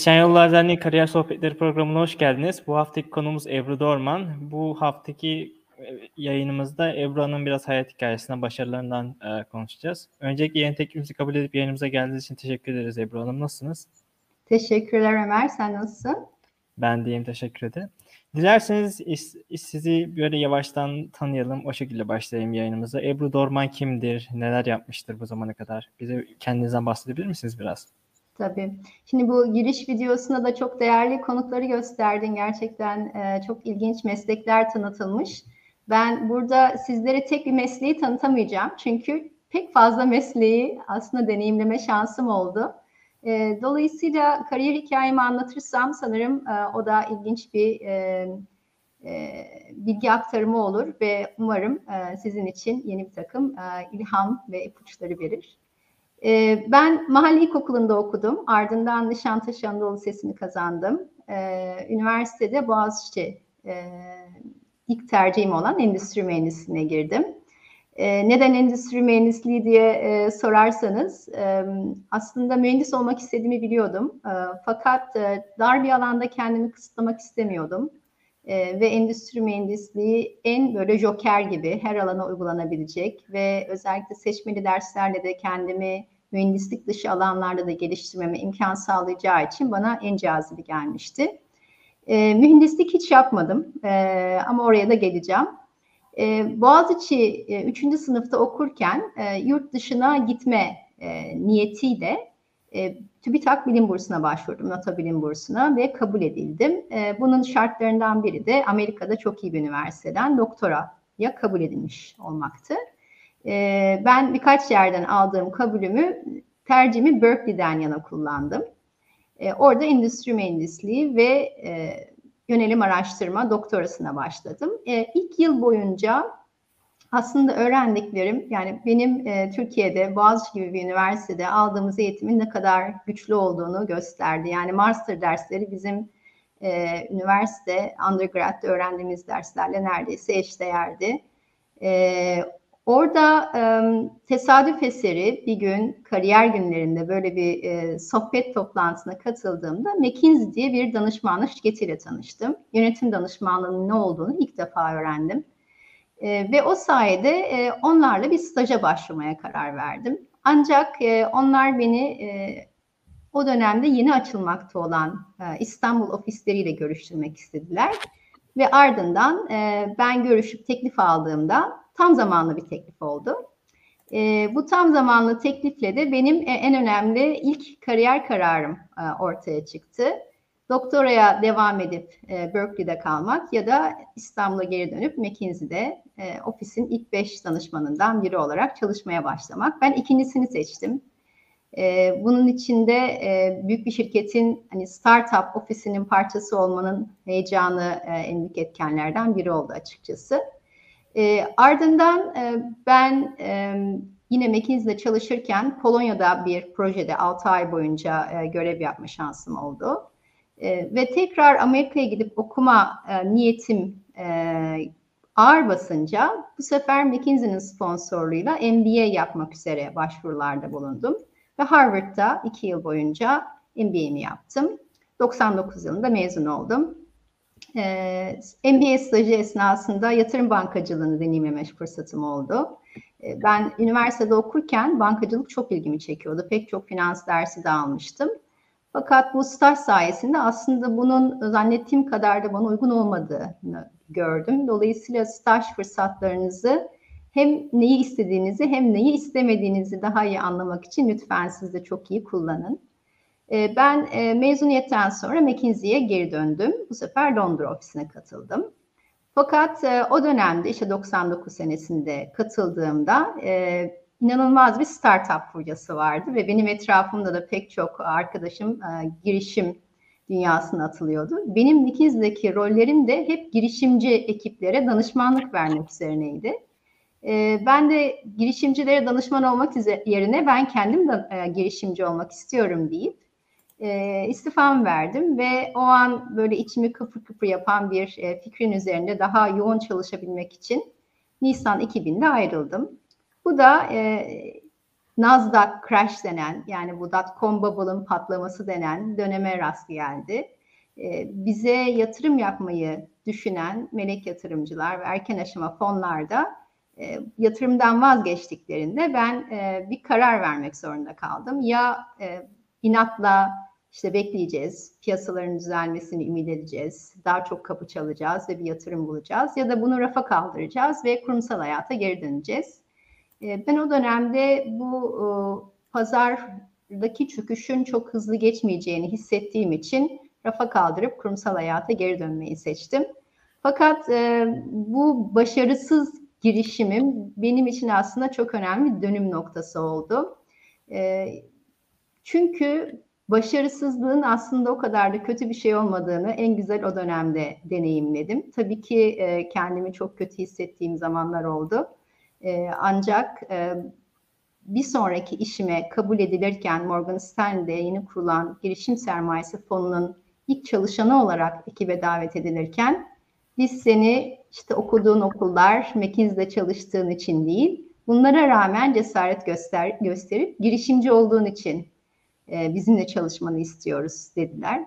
Kesişen Yollar Derneği Kariyer Sohbetleri programına hoş geldiniz. Bu haftaki konumuz Ebru Dorman. Bu haftaki e, yayınımızda Ebru Hanım biraz hayat hikayesinden, başarılarından e, konuşacağız. Öncelikle yeni teklifimizi kabul edip yayınımıza geldiğiniz için teşekkür ederiz Ebru Hanım. Nasılsınız? Teşekkürler Ömer. Sen nasılsın? Ben deyim teşekkür ederim. Dilerseniz sizi böyle yavaştan tanıyalım. O şekilde başlayayım yayınımıza. Ebru Dorman kimdir? Neler yapmıştır bu zamana kadar? Bize kendinizden bahsedebilir misiniz biraz? Tabii. Şimdi bu giriş videosunda da çok değerli konukları gösterdin. Gerçekten e, çok ilginç meslekler tanıtılmış. Ben burada sizlere tek bir mesleği tanıtamayacağım. Çünkü pek fazla mesleği aslında deneyimleme şansım oldu. E, dolayısıyla kariyer hikayemi anlatırsam sanırım e, o da ilginç bir e, e, bilgi aktarımı olur ve umarım e, sizin için yeni bir takım e, ilham ve ipuçları verir. E, ben mahalle ilkokulunda okudum. Ardından Nişantaşı Anadolu Lisesi'ni kazandım. E, üniversitede Boğaziçi e, ilk tercihim olan endüstri mühendisliğine girdim. E, neden endüstri mühendisliği diye e, sorarsanız e, aslında mühendis olmak istediğimi biliyordum. E, fakat e, dar bir alanda kendimi kısıtlamak istemiyordum. E, ve endüstri mühendisliği en böyle joker gibi her alana uygulanabilecek ve özellikle seçmeli derslerle de kendimi mühendislik dışı alanlarda da geliştirmeme imkan sağlayacağı için bana en cazibi gelmişti. E, mühendislik hiç yapmadım e, ama oraya da geleceğim. E, Boğaziçi 3. E, sınıfta okurken e, yurt dışına gitme e, niyetiyle e, TÜBİTAK Bilim Bursu'na başvurdum, NATO Bilim Bursu'na ve kabul edildim. E, bunun şartlarından biri de Amerika'da çok iyi bir üniversiteden doktoraya kabul edilmiş olmaktı. E, ben birkaç yerden aldığım kabulümü, tercihimi Berkeley'den yana kullandım. E, orada endüstri mühendisliği ve e, yönelim araştırma doktorasına başladım. E, ilk yıl boyunca aslında öğrendiklerim yani benim e, Türkiye'de Boğaziçi gibi bir üniversitede aldığımız eğitimin ne kadar güçlü olduğunu gösterdi. Yani master dersleri bizim e, üniversite undergrad'da öğrendiğimiz derslerle neredeyse eşdeğerdi. E, orada e, tesadüf eseri bir gün kariyer günlerinde böyle bir e, sohbet toplantısına katıldığımda McKinsey diye bir danışmanlık şirketiyle tanıştım. Yönetim danışmanlığının ne olduğunu ilk defa öğrendim. E, ve o sayede e, onlarla bir staja başlamaya karar verdim. Ancak e, onlar beni e, o dönemde yeni açılmakta olan e, İstanbul ofisleriyle görüştürmek istediler. Ve ardından e, ben görüşüp teklif aldığımda tam zamanlı bir teklif oldu. E, bu tam zamanlı teklifle de benim e, en önemli ilk kariyer kararım e, ortaya çıktı doktoraya devam edip e, Berkeley'de kalmak ya da İstanbul'a geri dönüp McKinsey'de e, ofisin ilk beş danışmanından biri olarak çalışmaya başlamak. Ben ikincisini seçtim. E, bunun içinde e, büyük bir şirketin hani startup ofisinin parçası olmanın heyecanı e, en büyük etkenlerden biri oldu açıkçası. E, ardından e, ben e, yine McKinsey'de çalışırken Polonya'da bir projede 6 ay boyunca e, görev yapma şansım oldu. E, ve tekrar Amerika'ya gidip okuma e, niyetim e, ağır basınca bu sefer McKinsey'nin sponsorluğuyla MBA yapmak üzere başvurularda bulundum. Ve Harvard'da iki yıl boyunca MBA'mi yaptım. 99 yılında mezun oldum. Ee, MBA stajı esnasında yatırım bankacılığını deneyimleme fırsatım oldu. Ee, ben üniversitede okurken bankacılık çok ilgimi çekiyordu. Pek çok finans dersi de almıştım. Fakat bu staj sayesinde aslında bunun zannettiğim kadar da bana uygun olmadığını gördüm. Dolayısıyla staj fırsatlarınızı hem neyi istediğinizi hem neyi istemediğinizi daha iyi anlamak için lütfen siz de çok iyi kullanın. Ee, ben e, mezuniyetten sonra McKinsey'ye geri döndüm. Bu sefer Londra ofisine katıldım. Fakat e, o dönemde işte 99 senesinde katıldığımda e, inanılmaz bir startup furyası vardı ve benim etrafımda da pek çok arkadaşım e, girişim dünyasına atılıyordu. Benim McKinsey'deki rollerim de hep girişimci ekiplere danışmanlık vermek üzerineydi. E, ben de girişimcilere danışman olmak yerine ben kendim de e, girişimci olmak istiyorum deyip e, istifamı verdim ve o an böyle içimi kıpır kıpır yapan bir e, fikrin üzerinde daha yoğun çalışabilmek için Nisan 2000'de ayrıldım. Bu da e, Nasdaq crash denen yani bu dot-com bubble'ın patlaması denen döneme rast geldi. E, bize yatırım yapmayı düşünen melek yatırımcılar ve erken aşama fonlarda e, yatırımdan vazgeçtiklerinde ben e, bir karar vermek zorunda kaldım. Ya e, inatla işte bekleyeceğiz, piyasaların düzelmesini ümit edeceğiz, daha çok kapı çalacağız ve bir yatırım bulacağız ya da bunu rafa kaldıracağız ve kurumsal hayata geri döneceğiz. E, ben o dönemde bu e, pazardaki çöküşün çok hızlı geçmeyeceğini hissettiğim için rafa kaldırıp kurumsal hayata geri dönmeyi seçtim. Fakat e, bu başarısız girişimim benim için aslında çok önemli bir dönüm noktası oldu. E, çünkü başarısızlığın aslında o kadar da kötü bir şey olmadığını en güzel o dönemde deneyimledim. Tabii ki kendimi çok kötü hissettiğim zamanlar oldu. E, ancak e, bir sonraki işime kabul edilirken Morgan Stanley'de yeni kurulan girişim sermayesi fonunun ilk çalışanı olarak ekibe davet edilirken biz seni işte okuduğun okullar, McKinsey'de çalıştığın için değil, bunlara rağmen cesaret göster gösterip girişimci olduğun için e, bizimle çalışmanı istiyoruz dediler.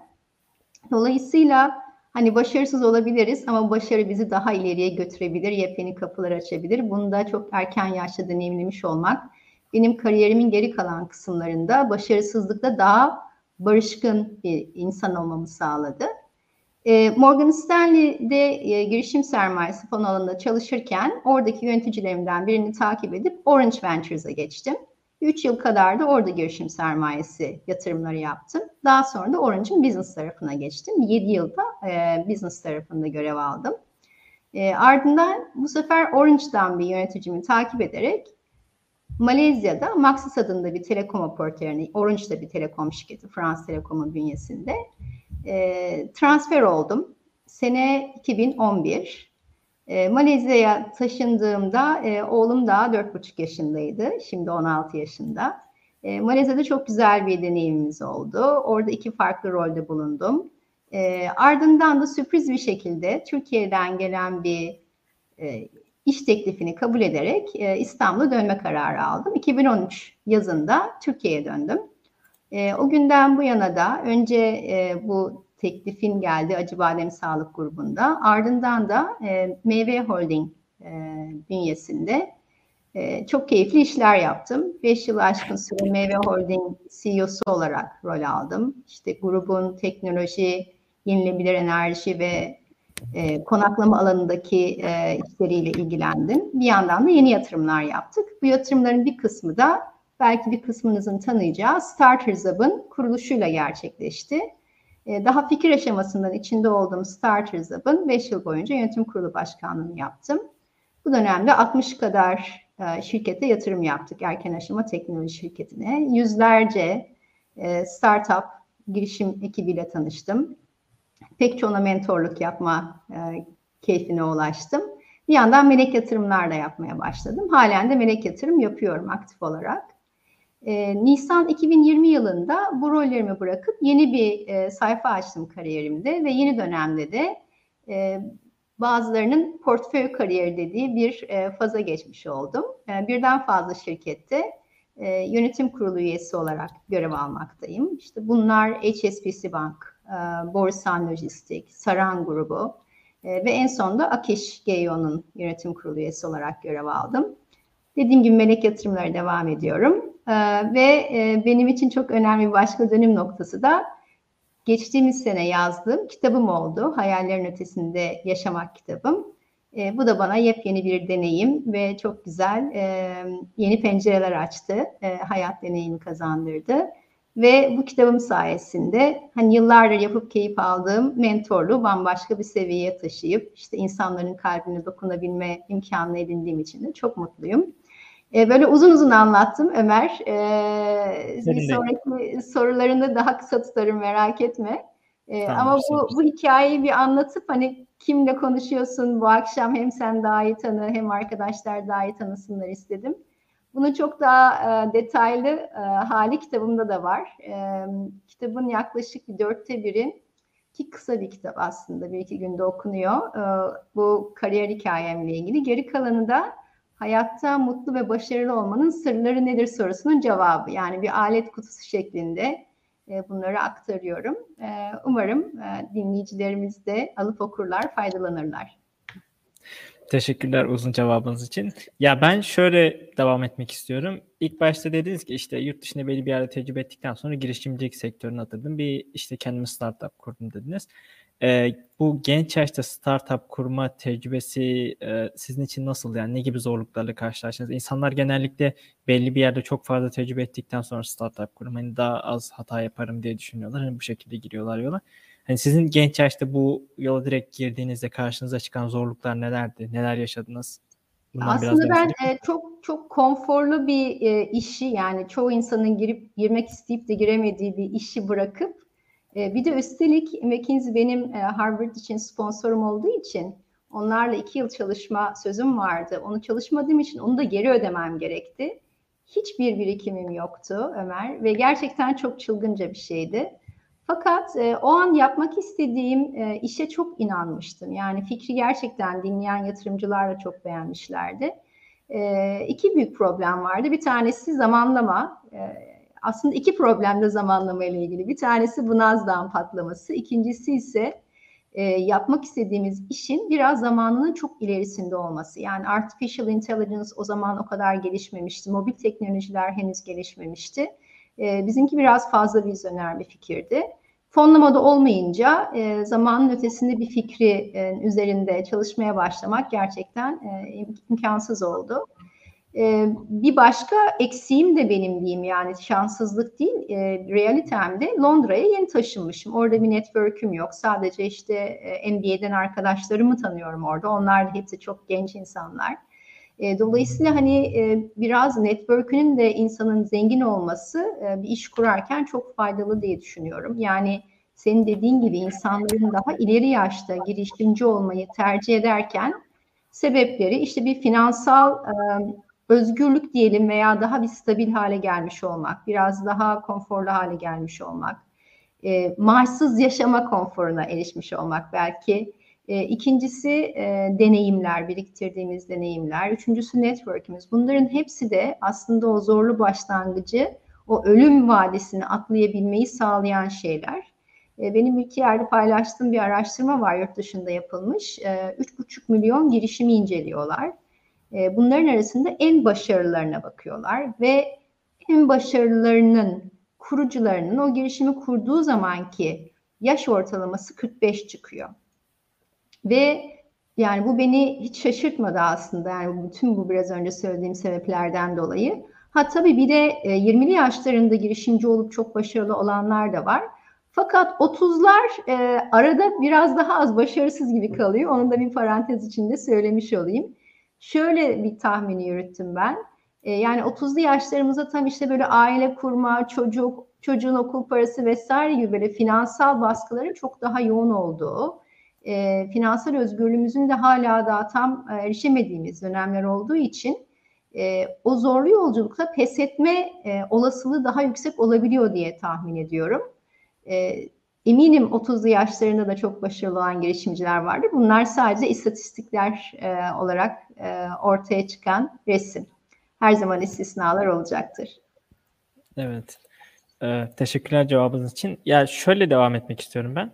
Dolayısıyla hani başarısız olabiliriz ama başarı bizi daha ileriye götürebilir, yepyeni kapılar açabilir. Bunu da çok erken yaşta deneyimlemiş olmak benim kariyerimin geri kalan kısımlarında başarısızlıkla daha barışkın bir insan olmamı sağladı. E, Morgan Stanley'de e, girişim sermayesi fon alanında çalışırken oradaki yöneticilerimden birini takip edip Orange Ventures'a geçtim. 3 yıl kadar da orada girişim sermayesi yatırımları yaptım. Daha sonra da Orange'ın business tarafına geçtim. 7 yılda e, business tarafında görev aldım. E, ardından bu sefer Orange'dan bir yöneticimi takip ederek Malezya'da Maxis adında bir telekom operatörüne, Orange da bir telekom şirketi, Frans Telekom'un bünyesinde e, transfer oldum. Sene 2011. E, Malezya'ya taşındığımda e, oğlum daha 4,5 yaşındaydı. Şimdi 16 yaşında. E, Malezya'da çok güzel bir deneyimimiz oldu. Orada iki farklı rolde bulundum. E, ardından da sürpriz bir şekilde Türkiye'den gelen bir e, iş teklifini kabul ederek e, İstanbul'a dönme kararı aldım. 2013 yazında Türkiye'ye döndüm. E, o günden bu yana da önce e, bu teklifin geldi Acıbadem Sağlık Grubu'nda ardından da e, Meyve Holding e, bünyesinde e, çok keyifli işler yaptım. 5 yıl aşkın süre Meyve Holding CEO'su olarak rol aldım. İşte grubun teknoloji, yenilebilir enerji ve e, konaklama alanındaki e, işleriyle ilgilendim. Bir yandan da yeni yatırımlar yaptık. Bu yatırımların bir kısmı da belki bir kısmınızın tanıyacağı Starters Hub'ın kuruluşuyla gerçekleşti. E, daha fikir aşamasından içinde olduğum Starters Hub'ın 5 yıl boyunca yönetim kurulu başkanlığını yaptım. Bu dönemde 60 kadar e, şirkete yatırım yaptık erken aşama teknoloji şirketine. Yüzlerce e, startup girişim ekibiyle tanıştım pek çoğuna mentorluk yapma keyfine ulaştım. Bir yandan melek yatırımlar da yapmaya başladım. Halen de melek yatırım yapıyorum aktif olarak. E, Nisan 2020 yılında bu rollerimi bırakıp yeni bir e, sayfa açtım kariyerimde ve yeni dönemde de e, bazılarının portföy kariyeri dediği bir e, faza geçmiş oldum. E, birden fazla şirkette e, yönetim kurulu üyesi olarak görev almaktayım. İşte bunlar HSBC Bank, e, Borsan Lojistik, Saran Grubu e, ve en sonunda Akiş GEO'nun yönetim kurulu üyesi olarak görev aldım. Dediğim gibi melek yatırımlara devam ediyorum. E, ve benim için çok önemli bir başka dönüm noktası da geçtiğimiz sene yazdığım kitabım oldu. Hayallerin Ötesinde Yaşamak kitabım. E, bu da bana yepyeni bir deneyim ve çok güzel e, yeni pencereler açtı. E, hayat deneyimi kazandırdı. Ve bu kitabım sayesinde hani yıllardır yapıp keyif aldığım mentorluğu bambaşka bir seviyeye taşıyıp işte insanların kalbine dokunabilme imkanını edindiğim için de çok mutluyum. Ee, böyle uzun uzun anlattım Ömer. Ee, bir sonraki sorularında daha kısa tutarım merak etme. Ee, tamam, ama bu, bu hikayeyi bir anlatıp hani kimle konuşuyorsun bu akşam hem sen daha iyi tanı hem arkadaşlar daha iyi tanısınlar istedim. Bunu çok daha e, detaylı e, hali kitabımda da var. E, kitabın yaklaşık bir dörtte biri ki kısa bir kitap aslında bir iki günde okunuyor. E, bu kariyer hikayemle ilgili. Geri kalanı da hayatta mutlu ve başarılı olmanın sırları nedir sorusunun cevabı. Yani bir alet kutusu şeklinde e, bunları aktarıyorum. E, umarım e, dinleyicilerimiz de alıp okurlar, faydalanırlar. Teşekkürler uzun cevabınız için. Ya ben şöyle devam etmek istiyorum. İlk başta dediniz ki işte yurt dışında belli bir yerde tecrübe ettikten sonra girişimcilik sektörüne atıldım. Bir işte kendime startup kurdum dediniz. Ee, bu genç yaşta startup kurma tecrübesi e, sizin için nasıl? Yani ne gibi zorluklarla karşılaştınız? İnsanlar genellikle belli bir yerde çok fazla tecrübe ettikten sonra startup kurum hani daha az hata yaparım diye düşünüyorlar. Hani bu şekilde giriyorlar yola. Hani sizin genç yaşta bu yola direkt girdiğinizde karşınıza çıkan zorluklar nelerdi? Neler yaşadınız? Bundan Aslında ben e, çok çok konforlu bir e, işi yani çoğu insanın girip girmek isteyip de giremediği bir işi bırakıp e, bir de üstelik McKinsey benim e, Harvard için sponsorum olduğu için onlarla iki yıl çalışma sözüm vardı. Onu çalışmadığım için onu da geri ödemem gerekti. Hiçbir birikimim yoktu Ömer ve gerçekten çok çılgınca bir şeydi. Fakat e, o an yapmak istediğim e, işe çok inanmıştım. Yani fikri gerçekten dinleyen yatırımcılar da çok beğenmişlerdi. E, iki büyük problem vardı. Bir tanesi zamanlama. E, aslında iki problem de zamanlama ile ilgili. Bir tanesi bu Nasdaq'ın patlaması. İkincisi ise e, yapmak istediğimiz işin biraz zamanının çok ilerisinde olması. Yani artificial intelligence o zaman o kadar gelişmemişti. Mobil teknolojiler henüz gelişmemişti. E, bizimki biraz fazla vizyoner bir fikirdi. Fonlamada olmayınca e, zamanın ötesinde bir fikri e, üzerinde çalışmaya başlamak gerçekten e, imkansız oldu. E, bir başka eksiğim de benim diyeyim yani şanssızlık değil, e, realitemde Londra'ya yeni taşınmışım. Orada bir network'üm yok. Sadece işte e, MBA'den arkadaşlarımı tanıyorum orada. Onlar da hepsi çok genç insanlar. E, dolayısıyla hani e, biraz network'ünün de insanın zengin olması e, bir iş kurarken çok faydalı diye düşünüyorum. Yani senin dediğin gibi insanların daha ileri yaşta girişimci olmayı tercih ederken sebepleri işte bir finansal e, özgürlük diyelim veya daha bir stabil hale gelmiş olmak, biraz daha konforlu hale gelmiş olmak, e, maaşsız yaşama konforuna erişmiş olmak belki e, ikincisi e, deneyimler, biriktirdiğimiz deneyimler. Üçüncüsü network'ümüz. Bunların hepsi de aslında o zorlu başlangıcı, o ölüm vadisini atlayabilmeyi sağlayan şeyler. E, benim iki yerde paylaştığım bir araştırma var yurt dışında yapılmış. E, 3,5 milyon girişimi inceliyorlar. E, bunların arasında en başarılılarına bakıyorlar ve en başarılılarının kurucularının o girişimi kurduğu zamanki yaş ortalaması 45 çıkıyor. Ve yani bu beni hiç şaşırtmadı aslında. Yani bütün bu biraz önce söylediğim sebeplerden dolayı. Ha tabii bir de 20'li e, yaşlarında girişimci olup çok başarılı olanlar da var. Fakat 30'lar e, arada biraz daha az başarısız gibi kalıyor. Onu da bir parantez içinde söylemiş olayım. Şöyle bir tahmini yürüttüm ben. E, yani 30'lu yaşlarımızda tam işte böyle aile kurma, çocuk, çocuğun okul parası vesaire gibi böyle finansal baskıların çok daha yoğun olduğu e, finansal özgürlüğümüzün de hala daha tam e, erişemediğimiz dönemler olduğu için e, o zorlu yolculukta pes etme e, olasılığı daha yüksek olabiliyor diye tahmin ediyorum. E, eminim 30'lu yaşlarında da çok başarılı olan girişimciler vardır. Bunlar sadece istatistikler e, olarak e, ortaya çıkan resim. Her zaman istisnalar olacaktır. Evet. Ee, teşekkürler cevabınız için. Ya şöyle devam etmek istiyorum ben.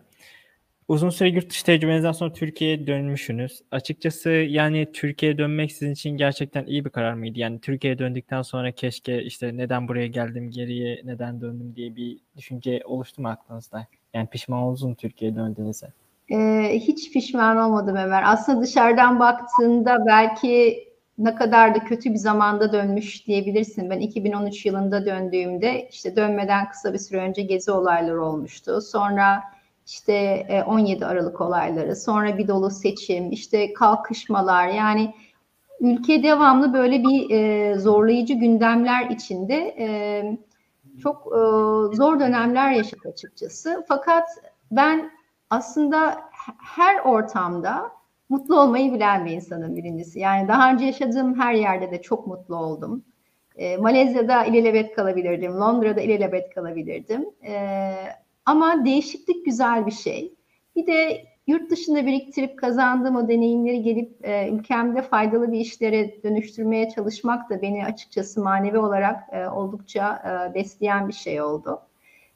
Uzun süre yurt dışı tecrübenizden sonra Türkiye'ye dönmüşsünüz. Açıkçası yani Türkiye'ye dönmek sizin için gerçekten iyi bir karar mıydı? Yani Türkiye'ye döndükten sonra keşke işte neden buraya geldim geriye neden döndüm diye bir düşünce oluştu mu aklınızda? Yani pişman oldunuz mu Türkiye'ye döndüğünüzde? Ee, hiç pişman olmadım Ömer. Aslında dışarıdan baktığında belki ne kadar da kötü bir zamanda dönmüş diyebilirsin. Ben 2013 yılında döndüğümde işte dönmeden kısa bir süre önce gezi olayları olmuştu. Sonra işte 17 e, Aralık olayları, sonra bir dolu seçim, işte kalkışmalar yani ülke devamlı böyle bir e, zorlayıcı gündemler içinde e, çok e, zor dönemler yaşadı açıkçası. Fakat ben aslında her ortamda mutlu olmayı bilen bir insanım birincisi. Yani daha önce yaşadığım her yerde de çok mutlu oldum. E, Malezya'da ilelebet kalabilirdim, Londra'da ilelebet kalabilirdim. E, ama değişiklik güzel bir şey. Bir de yurt dışında biriktirip kazandığım o deneyimleri gelip e, ülkemde faydalı bir işlere dönüştürmeye çalışmak da beni açıkçası manevi olarak e, oldukça e, besleyen bir şey oldu.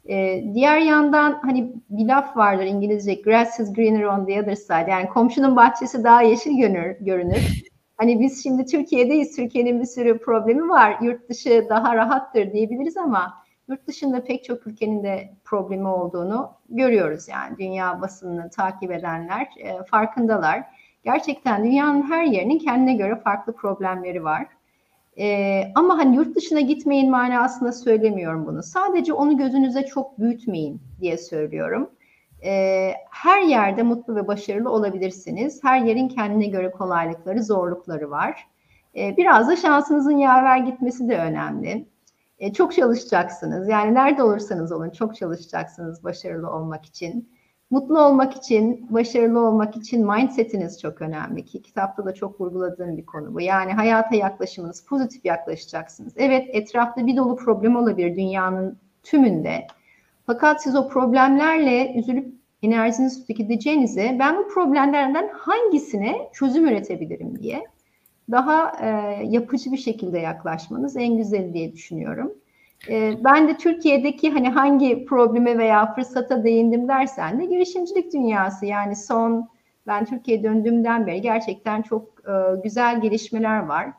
E, diğer yandan hani bir laf vardır İngilizce grass is greener on the other side yani komşunun bahçesi daha yeşil görünür. görünür. Hani biz şimdi Türkiye'deyiz, Türkiye'nin bir sürü problemi var, yurt dışı daha rahattır diyebiliriz ama yurt dışında pek çok ülkenin de problemi olduğunu görüyoruz yani dünya basınını takip edenler e, farkındalar. Gerçekten dünyanın her yerinin kendine göre farklı problemleri var. E, ama hani yurt dışına gitmeyin manasında söylemiyorum bunu. Sadece onu gözünüze çok büyütmeyin diye söylüyorum. E, her yerde mutlu ve başarılı olabilirsiniz. Her yerin kendine göre kolaylıkları, zorlukları var. E, biraz da şansınızın yaver gitmesi de önemli. E, çok çalışacaksınız. Yani nerede olursanız olun çok çalışacaksınız başarılı olmak için. Mutlu olmak için, başarılı olmak için mindsetiniz çok önemli ki kitapta da çok vurguladığım bir konu bu. Yani hayata yaklaşımınız, pozitif yaklaşacaksınız. Evet etrafta bir dolu problem olabilir dünyanın tümünde. Fakat siz o problemlerle üzülüp enerjinizi tüketeceğinize ben bu problemlerden hangisine çözüm üretebilirim diye daha e, yapıcı bir şekilde yaklaşmanız en güzeli diye düşünüyorum. E, ben de Türkiye'deki hani hangi probleme veya fırsata değindim dersen de girişimcilik dünyası yani son ben Türkiye'ye döndüğümden beri gerçekten çok e, güzel gelişmeler var.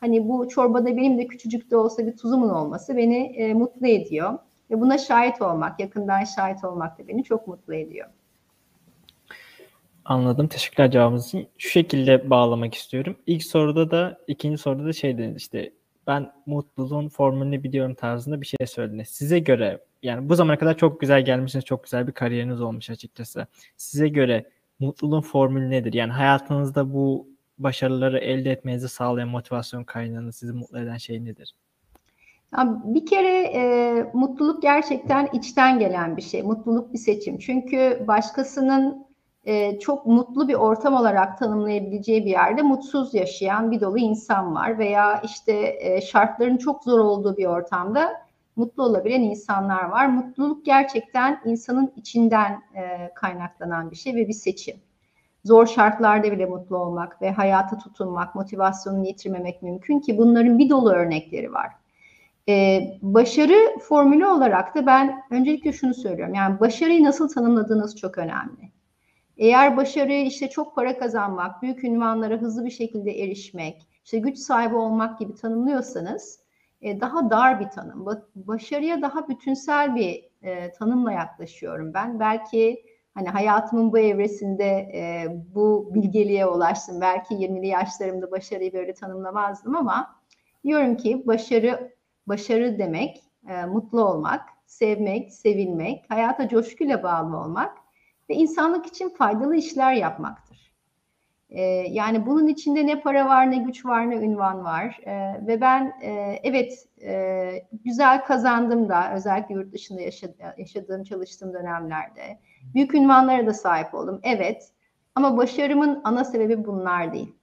Hani bu çorbada benim de küçücük de olsa bir tuzumun olması beni e, mutlu ediyor. Ve buna şahit olmak, yakından şahit olmak da beni çok mutlu ediyor. Anladım. Teşekkürler cevabınız için. Şu şekilde bağlamak istiyorum. İlk soruda da, ikinci soruda da şey dediniz işte ben mutluluğun formülünü biliyorum tarzında bir şey söylediniz. Size göre yani bu zamana kadar çok güzel gelmişsiniz, çok güzel bir kariyeriniz olmuş açıkçası. Size göre mutluluğun formülü nedir? Yani hayatınızda bu başarıları elde etmenizi sağlayan motivasyon kaynağını sizi mutlu eden şey nedir? Bir kere e, mutluluk gerçekten içten gelen bir şey. Mutluluk bir seçim. Çünkü başkasının e, çok mutlu bir ortam olarak tanımlayabileceği bir yerde mutsuz yaşayan bir dolu insan var veya işte e, şartların çok zor olduğu bir ortamda mutlu olabilen insanlar var. Mutluluk gerçekten insanın içinden e, kaynaklanan bir şey ve bir seçim. Zor şartlarda bile mutlu olmak ve hayata tutunmak, motivasyonunu yitirmemek mümkün ki bunların bir dolu örnekleri var. Ee, başarı formülü olarak da ben öncelikle şunu söylüyorum. Yani başarıyı nasıl tanımladığınız çok önemli. Eğer başarıyı işte çok para kazanmak, büyük ünvanlara hızlı bir şekilde erişmek, işte güç sahibi olmak gibi tanımlıyorsanız e, daha dar bir tanım. Başarıya daha bütünsel bir e, tanımla yaklaşıyorum ben. Belki hani hayatımın bu evresinde e, bu bilgeliğe ulaştım. Belki 20'li yaşlarımda başarıyı böyle tanımlamazdım ama diyorum ki başarı başarı demek e, mutlu olmak, sevmek, sevilmek, hayata coşkuyla bağlı olmak ve insanlık için faydalı işler yapmaktır. E, yani bunun içinde ne para var, ne güç var, ne ünvan var. E, ve ben e, evet e, güzel kazandım da özellikle yurt dışında yaşadığım, çalıştığım dönemlerde. Büyük ünvanlara da sahip oldum. Evet ama başarımın ana sebebi bunlar değil.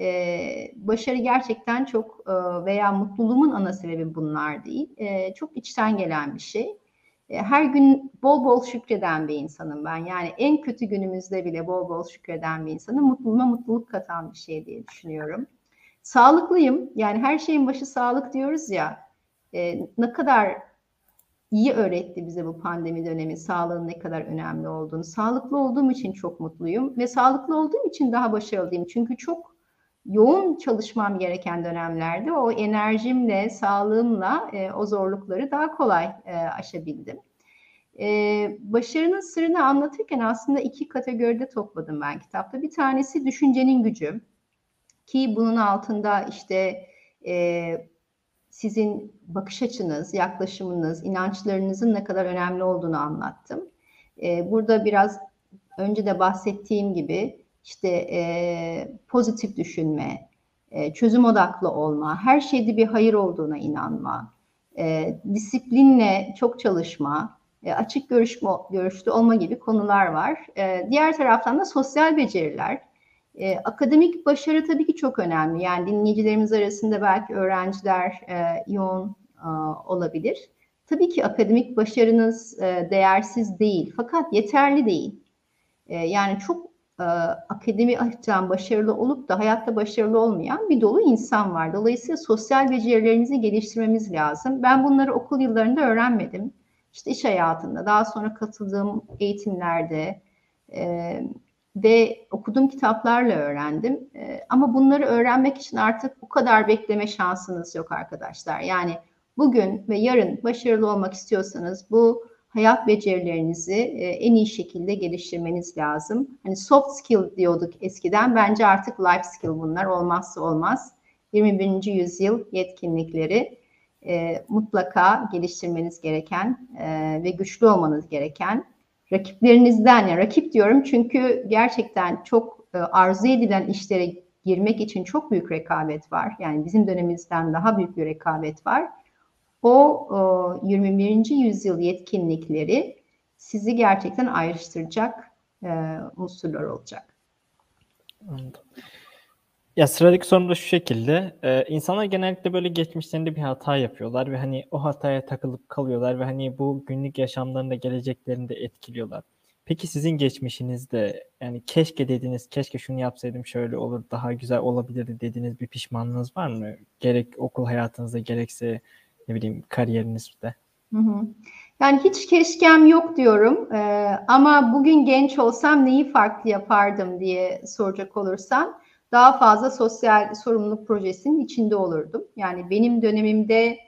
Ee, başarı gerçekten çok e, veya mutluluğumun ana sebebi bunlar değil. E, çok içten gelen bir şey. E, her gün bol bol şükreden bir insanım ben. Yani en kötü günümüzde bile bol bol şükreden bir insanım. Mutluluğuma mutluluk katan bir şey diye düşünüyorum. Sağlıklıyım. Yani her şeyin başı sağlık diyoruz ya. E, ne kadar iyi öğretti bize bu pandemi dönemi sağlığın ne kadar önemli olduğunu. Sağlıklı olduğum için çok mutluyum ve sağlıklı olduğum için daha başarılıyım. Çünkü çok yoğun çalışmam gereken dönemlerde o enerjimle, sağlığımla e, o zorlukları daha kolay e, aşabildim. E, başarının sırrını anlatırken aslında iki kategoride topladım ben kitapta. Bir tanesi düşüncenin gücü ki bunun altında işte e, sizin bakış açınız, yaklaşımınız, inançlarınızın ne kadar önemli olduğunu anlattım. E, burada biraz önce de bahsettiğim gibi işte e, pozitif düşünme, e, çözüm odaklı olma, her şeyde bir hayır olduğuna inanma, e, disiplinle çok çalışma, e, açık görüşme, görüşlü olma gibi konular var. E, diğer taraftan da sosyal beceriler. E, akademik başarı tabii ki çok önemli. Yani dinleyicilerimiz arasında belki öğrenciler e, yoğun e, olabilir. Tabii ki akademik başarınız e, değersiz değil fakat yeterli değil. E, yani çok e, akademi açıdan başarılı olup da hayatta başarılı olmayan bir dolu insan var. Dolayısıyla sosyal becerilerimizi geliştirmemiz lazım. Ben bunları okul yıllarında öğrenmedim. İşte iş hayatında, daha sonra katıldığım eğitimlerde e, ve okuduğum kitaplarla öğrendim. E, ama bunları öğrenmek için artık bu kadar bekleme şansınız yok arkadaşlar. Yani bugün ve yarın başarılı olmak istiyorsanız bu hayat becerilerinizi e, en iyi şekilde geliştirmeniz lazım. Hani soft skill diyorduk eskiden. Bence artık life skill bunlar olmazsa olmaz. 21. yüzyıl yetkinlikleri e, mutlaka geliştirmeniz gereken e, ve güçlü olmanız gereken rakiplerinizden yani rakip diyorum çünkü gerçekten çok e, arzu edilen işlere girmek için çok büyük rekabet var. Yani bizim dönemimizden daha büyük bir rekabet var o 21. yüzyıl yetkinlikleri sizi gerçekten ayrıştıracak e, unsurlar olacak. Anladım. Ya sıradaki sorum da şu şekilde. Ee, insanlar genellikle böyle geçmişlerinde bir hata yapıyorlar ve hani o hataya takılıp kalıyorlar ve hani bu günlük yaşamlarında geleceklerinde etkiliyorlar. Peki sizin geçmişinizde yani keşke dediniz, keşke şunu yapsaydım şöyle olur, daha güzel olabilirdi dediğiniz bir pişmanlığınız var mı? Gerek okul hayatınızda gerekse ne bileyim kariyerinizde? Hı hı. Yani hiç keşkem yok diyorum ee, ama bugün genç olsam neyi farklı yapardım diye soracak olursam daha fazla sosyal sorumluluk projesinin içinde olurdum. Yani benim dönemimde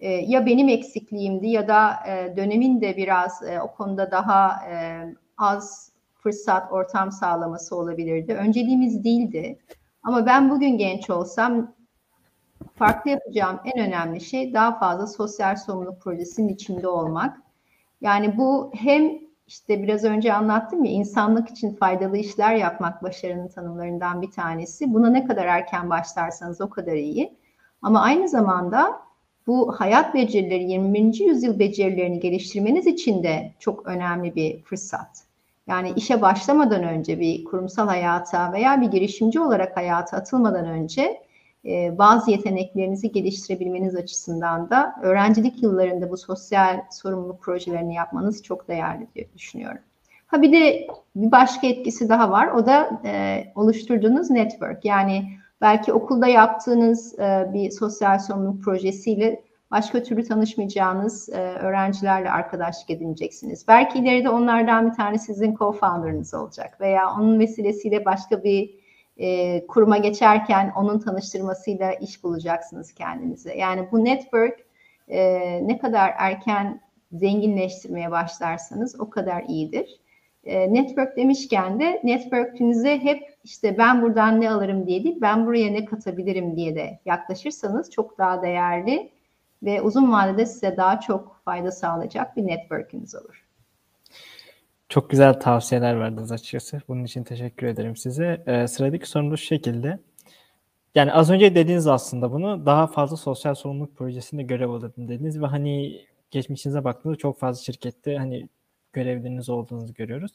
e, ya benim eksikliğimdi ya da e, dönemin de biraz e, o konuda daha e, az fırsat, ortam sağlaması olabilirdi. Önceliğimiz değildi. Ama ben bugün genç olsam farklı yapacağım en önemli şey daha fazla sosyal sorumluluk projesinin içinde olmak. Yani bu hem işte biraz önce anlattım ya insanlık için faydalı işler yapmak başarının tanımlarından bir tanesi. Buna ne kadar erken başlarsanız o kadar iyi. Ama aynı zamanda bu hayat becerileri 21. yüzyıl becerilerini geliştirmeniz için de çok önemli bir fırsat. Yani işe başlamadan önce bir kurumsal hayata veya bir girişimci olarak hayata atılmadan önce e, bazı yeteneklerinizi geliştirebilmeniz açısından da öğrencilik yıllarında bu sosyal sorumluluk projelerini yapmanız çok değerli diye düşünüyorum. Ha bir de bir başka etkisi daha var. O da e, oluşturduğunuz network. Yani belki okulda yaptığınız e, bir sosyal sorumluluk projesiyle başka türlü tanışmayacağınız e, öğrencilerle arkadaşlık edineceksiniz. Belki ileride onlardan bir tane sizin co-founder'ınız olacak veya onun vesilesiyle başka bir e, kuruma geçerken onun tanıştırmasıyla iş bulacaksınız kendinize. Yani bu network e, ne kadar erken zenginleştirmeye başlarsanız o kadar iyidir. E, network demişken de network'ünüze hep işte ben buradan ne alırım diye değil, ben buraya ne katabilirim diye de yaklaşırsanız çok daha değerli ve uzun vadede size daha çok fayda sağlayacak bir network'ünüz olur. Çok güzel tavsiyeler verdiniz açıkçası. Bunun için teşekkür ederim size. Ee, sıradaki sorum da şu şekilde. Yani az önce dediniz aslında bunu. Daha fazla sosyal sorumluluk projesinde görev alırdım dediniz ve hani geçmişinize baktığınızda çok fazla şirkette hani görevleriniz olduğunuzu görüyoruz.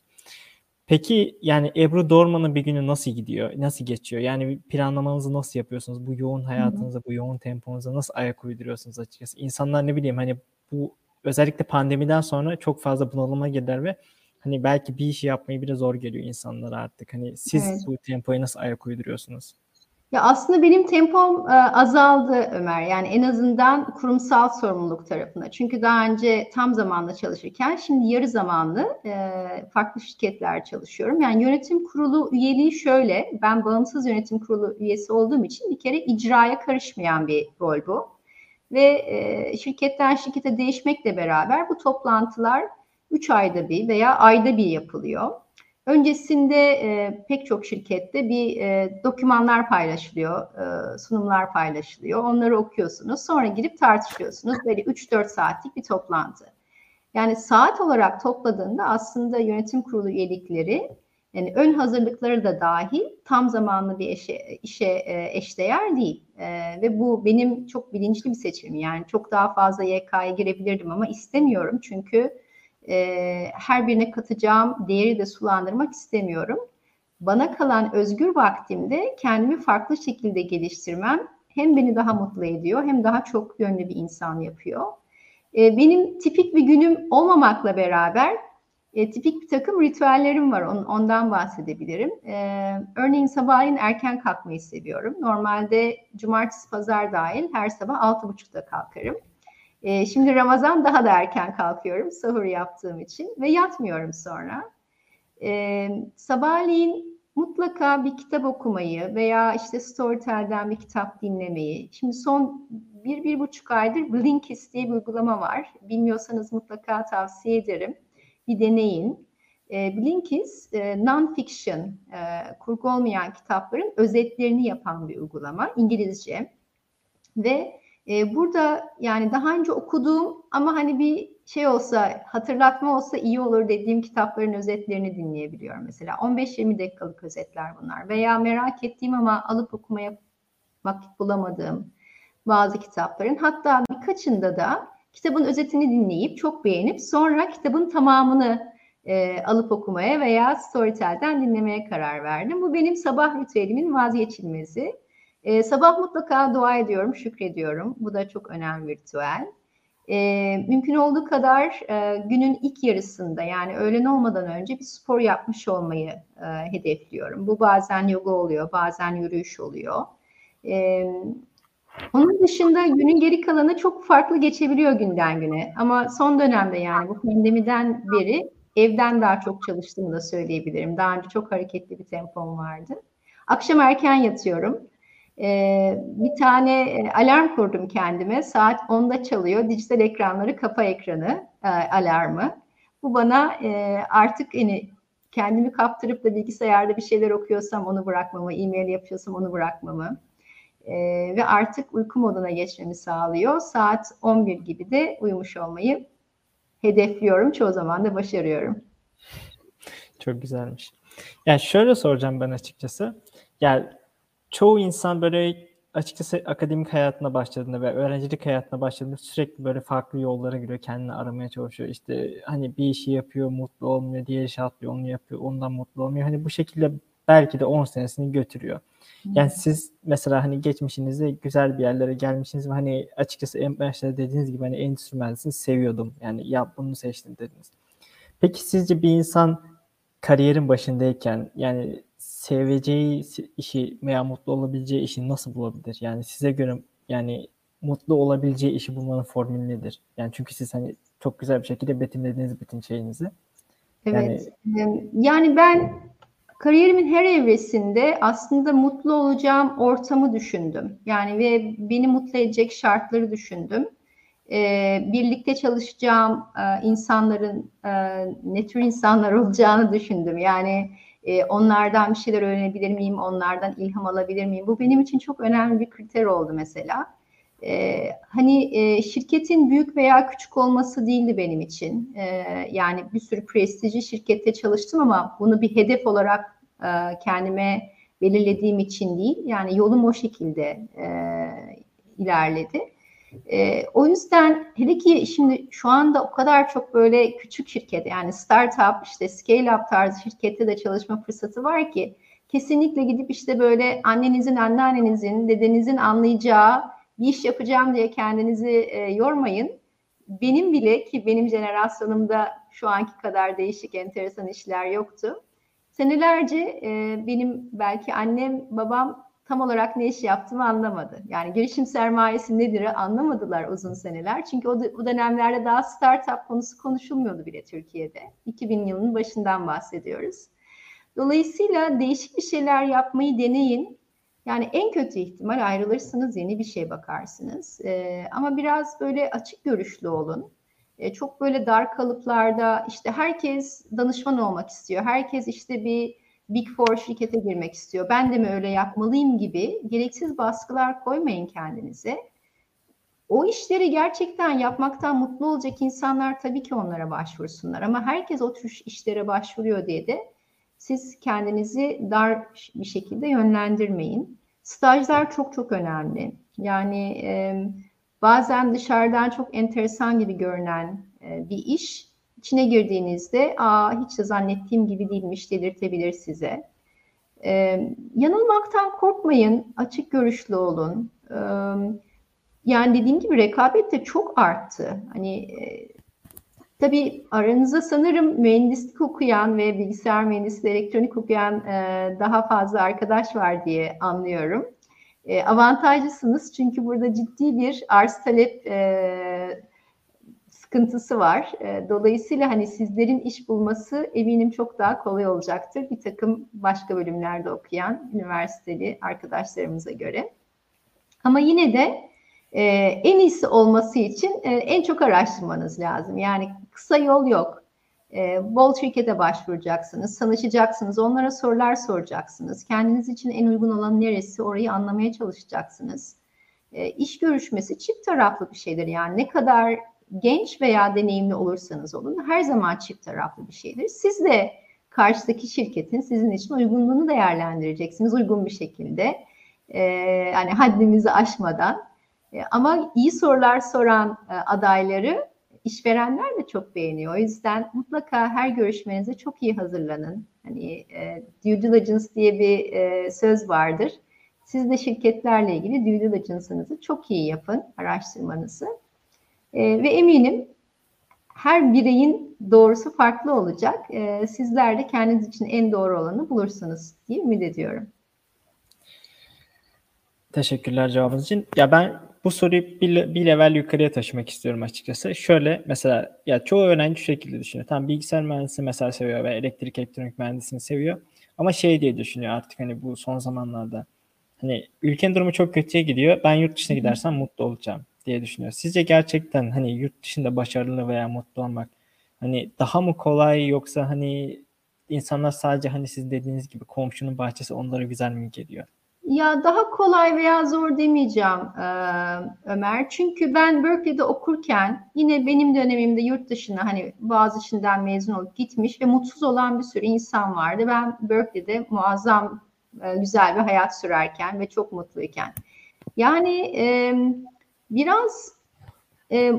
Peki yani Ebru Dorman'ın bir günü nasıl gidiyor? Nasıl geçiyor? Yani planlamanızı nasıl yapıyorsunuz? Bu yoğun hayatınıza, bu yoğun temponuza nasıl ayak uyduruyorsunuz açıkçası? İnsanlar ne bileyim hani bu özellikle pandemiden sonra çok fazla bunalıma girdiler ve hani belki bir işi yapmayı bile zor geliyor insanlara artık. Hani siz evet. bu tempoya nasıl ayak uyduruyorsunuz? Ya aslında benim tempom e, azaldı Ömer. Yani en azından kurumsal sorumluluk tarafına. Çünkü daha önce tam zamanlı çalışırken şimdi yarı zamanlı e, farklı şirketler çalışıyorum. Yani yönetim kurulu üyeliği şöyle. Ben bağımsız yönetim kurulu üyesi olduğum için bir kere icraya karışmayan bir rol bu. Ve e, şirketten şirkete değişmekle beraber bu toplantılar 3 ayda bir veya ayda bir yapılıyor. Öncesinde e, pek çok şirkette bir e, dokümanlar paylaşılıyor, e, sunumlar paylaşılıyor. Onları okuyorsunuz. Sonra girip tartışıyorsunuz. Böyle 3-4 saatlik bir toplantı. Yani saat olarak topladığında aslında yönetim kurulu üyelikleri yani ön hazırlıkları da dahil tam zamanlı bir işe, işe e, eşdeğer değil. E, ve bu benim çok bilinçli bir seçimim. Yani çok daha fazla YK'ya girebilirdim ama istemiyorum. Çünkü e, her birine katacağım değeri de sulandırmak istemiyorum. Bana kalan özgür vaktimde kendimi farklı şekilde geliştirmem hem beni daha mutlu ediyor hem daha çok yönlü bir insan yapıyor. E, benim tipik bir günüm olmamakla beraber e, tipik bir takım ritüellerim var. On, ondan bahsedebilirim. E, örneğin sabahleyin erken kalkmayı seviyorum. Normalde cumartesi, pazar dahil her sabah altı buçukta kalkarım. E, şimdi Ramazan daha da erken kalkıyorum sahur yaptığım için ve yatmıyorum sonra. E, sabahleyin mutlaka bir kitap okumayı veya işte Storytel'den bir kitap dinlemeyi. Şimdi son bir, bir buçuk aydır Blinkist diye bir uygulama var. Bilmiyorsanız mutlaka tavsiye ederim bir deneyin. E, Blinkist e, non-fiction, e, kurgu olmayan kitapların özetlerini yapan bir uygulama İngilizce. Ve e, burada yani daha önce okuduğum ama hani bir şey olsa, hatırlatma olsa iyi olur dediğim kitapların özetlerini dinleyebiliyorum mesela. 15-20 dakikalık özetler bunlar. Veya merak ettiğim ama alıp okumaya vakit bulamadığım bazı kitapların. Hatta birkaçında da kitabın özetini dinleyip çok beğenip sonra kitabın tamamını e, alıp okumaya veya Storytel'den dinlemeye karar verdim. Bu benim sabah ritüelimin vazgeçilmezi. E, sabah mutlaka dua ediyorum, şükrediyorum. Bu da çok önemli ritüel. E, mümkün olduğu kadar e, günün ilk yarısında yani öğlen olmadan önce bir spor yapmış olmayı e, hedefliyorum. Bu bazen yoga oluyor, bazen yürüyüş oluyor. E, onun dışında günün geri kalanı çok farklı geçebiliyor günden güne. Ama son dönemde yani bu pandemiden beri evden daha çok çalıştığımı da söyleyebilirim. Daha önce çok hareketli bir tempom vardı. Akşam erken yatıyorum. Ee, bir tane e, alarm kurdum kendime. Saat 10'da çalıyor. Dijital ekranları kapa ekranı e, alarmı. Bu bana e, artık hani kendimi kaptırıp da bilgisayarda bir şeyler okuyorsam onu bırakmamı, e-mail yapıyorsam onu bırakmamı, e, ve artık uyku moduna geçmemi sağlıyor. Saat 11 gibi de uyumuş olmayı hedefliyorum. Çoğu zaman da başarıyorum. Çok güzelmiş. Yani şöyle soracağım ben açıkçası. Yani çoğu insan böyle açıkçası akademik hayatına başladığında ve öğrencilik hayatına başladığında sürekli böyle farklı yollara giriyor, kendini aramaya çalışıyor. İşte hani bir işi yapıyor, mutlu olmuyor, diğer işi atlıyor, onu yapıyor, ondan mutlu olmuyor. Hani bu şekilde belki de 10 senesini götürüyor. Yani siz mesela hani geçmişinizde güzel bir yerlere gelmişsiniz ve hani açıkçası en başta dediğiniz gibi hani endüstri mühendisliğini seviyordum. Yani ya bunu seçtim dediniz. Peki sizce bir insan kariyerin başındayken yani seveceği işi veya mutlu olabileceği işi nasıl bulabilir? Yani size göre yani mutlu olabileceği işi bulmanın formülü nedir? Yani çünkü siz hani çok güzel bir şekilde betimlediniz bütün şeyinizi. Evet. Yani, yani ben Kariyerimin her evresinde aslında mutlu olacağım ortamı düşündüm. Yani ve beni mutlu edecek şartları düşündüm. Ee, birlikte çalışacağım e, insanların e, ne tür insanlar olacağını düşündüm. Yani e, onlardan bir şeyler öğrenebilir miyim, onlardan ilham alabilir miyim? Bu benim için çok önemli bir kriter oldu mesela. Ee, hani e, şirketin büyük veya küçük olması değildi benim için. Ee, yani bir sürü prestijli şirkette çalıştım ama bunu bir hedef olarak e, kendime belirlediğim için değil. Yani yolum o şekilde e, ilerledi. E, o yüzden hele ki şimdi şu anda o kadar çok böyle küçük şirket yani startup işte scale up tarzı şirkette de çalışma fırsatı var ki kesinlikle gidip işte böyle annenizin, anneannenizin, dedenizin anlayacağı bir iş yapacağım diye kendinizi e, yormayın. Benim bile ki benim jenerasyonumda şu anki kadar değişik enteresan işler yoktu. Senelerce e, benim belki annem, babam tam olarak ne iş yaptığımı anlamadı. Yani girişim sermayesi nedir anlamadılar uzun seneler. Çünkü o, o dönemlerde daha startup konusu konuşulmuyordu bile Türkiye'de. 2000 yılının başından bahsediyoruz. Dolayısıyla değişik bir şeyler yapmayı deneyin. Yani en kötü ihtimal ayrılırsınız, yeni bir şey bakarsınız. Ee, ama biraz böyle açık görüşlü olun. Ee, çok böyle dar kalıplarda işte herkes danışman olmak istiyor. Herkes işte bir Big Four şirkete girmek istiyor. Ben de mi öyle yapmalıyım gibi gereksiz baskılar koymayın kendinize. O işleri gerçekten yapmaktan mutlu olacak insanlar tabii ki onlara başvursunlar. Ama herkes o tür işlere başvuruyor diye de siz kendinizi dar bir şekilde yönlendirmeyin. Stajlar çok çok önemli. Yani e, bazen dışarıdan çok enteresan gibi görünen e, bir iş içine girdiğinizde aa hiç de zannettiğim gibi değilmiş dedirtebilir size. E, yanılmaktan korkmayın, açık görüşlü olun. E, yani dediğim gibi rekabet de çok arttı. Hani e, Tabii aranızda sanırım mühendislik okuyan ve bilgisayar mühendisliği, elektronik okuyan e, daha fazla arkadaş var diye anlıyorum. E, avantajlısınız çünkü burada ciddi bir arz talep e, sıkıntısı var. E, dolayısıyla hani sizlerin iş bulması eminim çok daha kolay olacaktır bir takım başka bölümlerde okuyan üniversiteli arkadaşlarımıza göre. Ama yine de e, en iyisi olması için e, en çok araştırmanız lazım. Yani kısa yol yok. E, bol şirkete başvuracaksınız, tanışacaksınız, onlara sorular soracaksınız. Kendiniz için en uygun olan neresi orayı anlamaya çalışacaksınız. E, iş görüşmesi çift taraflı bir şeydir. Yani ne kadar genç veya deneyimli olursanız olun her zaman çift taraflı bir şeydir. Siz de karşıdaki şirketin sizin için uygunluğunu değerlendireceksiniz uygun bir şekilde. E, yani haddimizi aşmadan. E, ama iyi sorular soran e, adayları işverenler de çok beğeniyor. O yüzden mutlaka her görüşmenize çok iyi hazırlanın. Hani e, due diligence diye bir e, söz vardır. Siz de şirketlerle ilgili due diligence'ınızı çok iyi yapın, araştırmanızı. E, ve eminim her bireyin doğrusu farklı olacak. E, sizler de kendiniz için en doğru olanı bulursunuz diye ümit ediyorum. Teşekkürler cevabınız için. Ya ben bu soruyu bir, bir level yukarıya taşımak istiyorum açıkçası. Şöyle mesela ya çoğu öğrenci şu şekilde düşünüyor. Tam bilgisayar mühendisini mesela seviyor ve elektrik elektronik mühendisini seviyor. Ama şey diye düşünüyor artık hani bu son zamanlarda. Hani ülkenin durumu çok kötüye gidiyor. Ben yurt dışına gidersem mutlu olacağım diye düşünüyor. Sizce gerçekten hani yurt dışında başarılı veya mutlu olmak hani daha mı kolay yoksa hani insanlar sadece hani siz dediğiniz gibi komşunun bahçesi onlara güzel mi geliyor? Ya daha kolay veya zor demeyeceğim Ömer. Çünkü ben Berkeley'de okurken yine benim dönemimde yurt dışına hani Boğaziçi'nden mezun olup gitmiş ve mutsuz olan bir sürü insan vardı. Ben Berkeley'de muazzam güzel bir hayat sürerken ve çok mutluyken. Yani biraz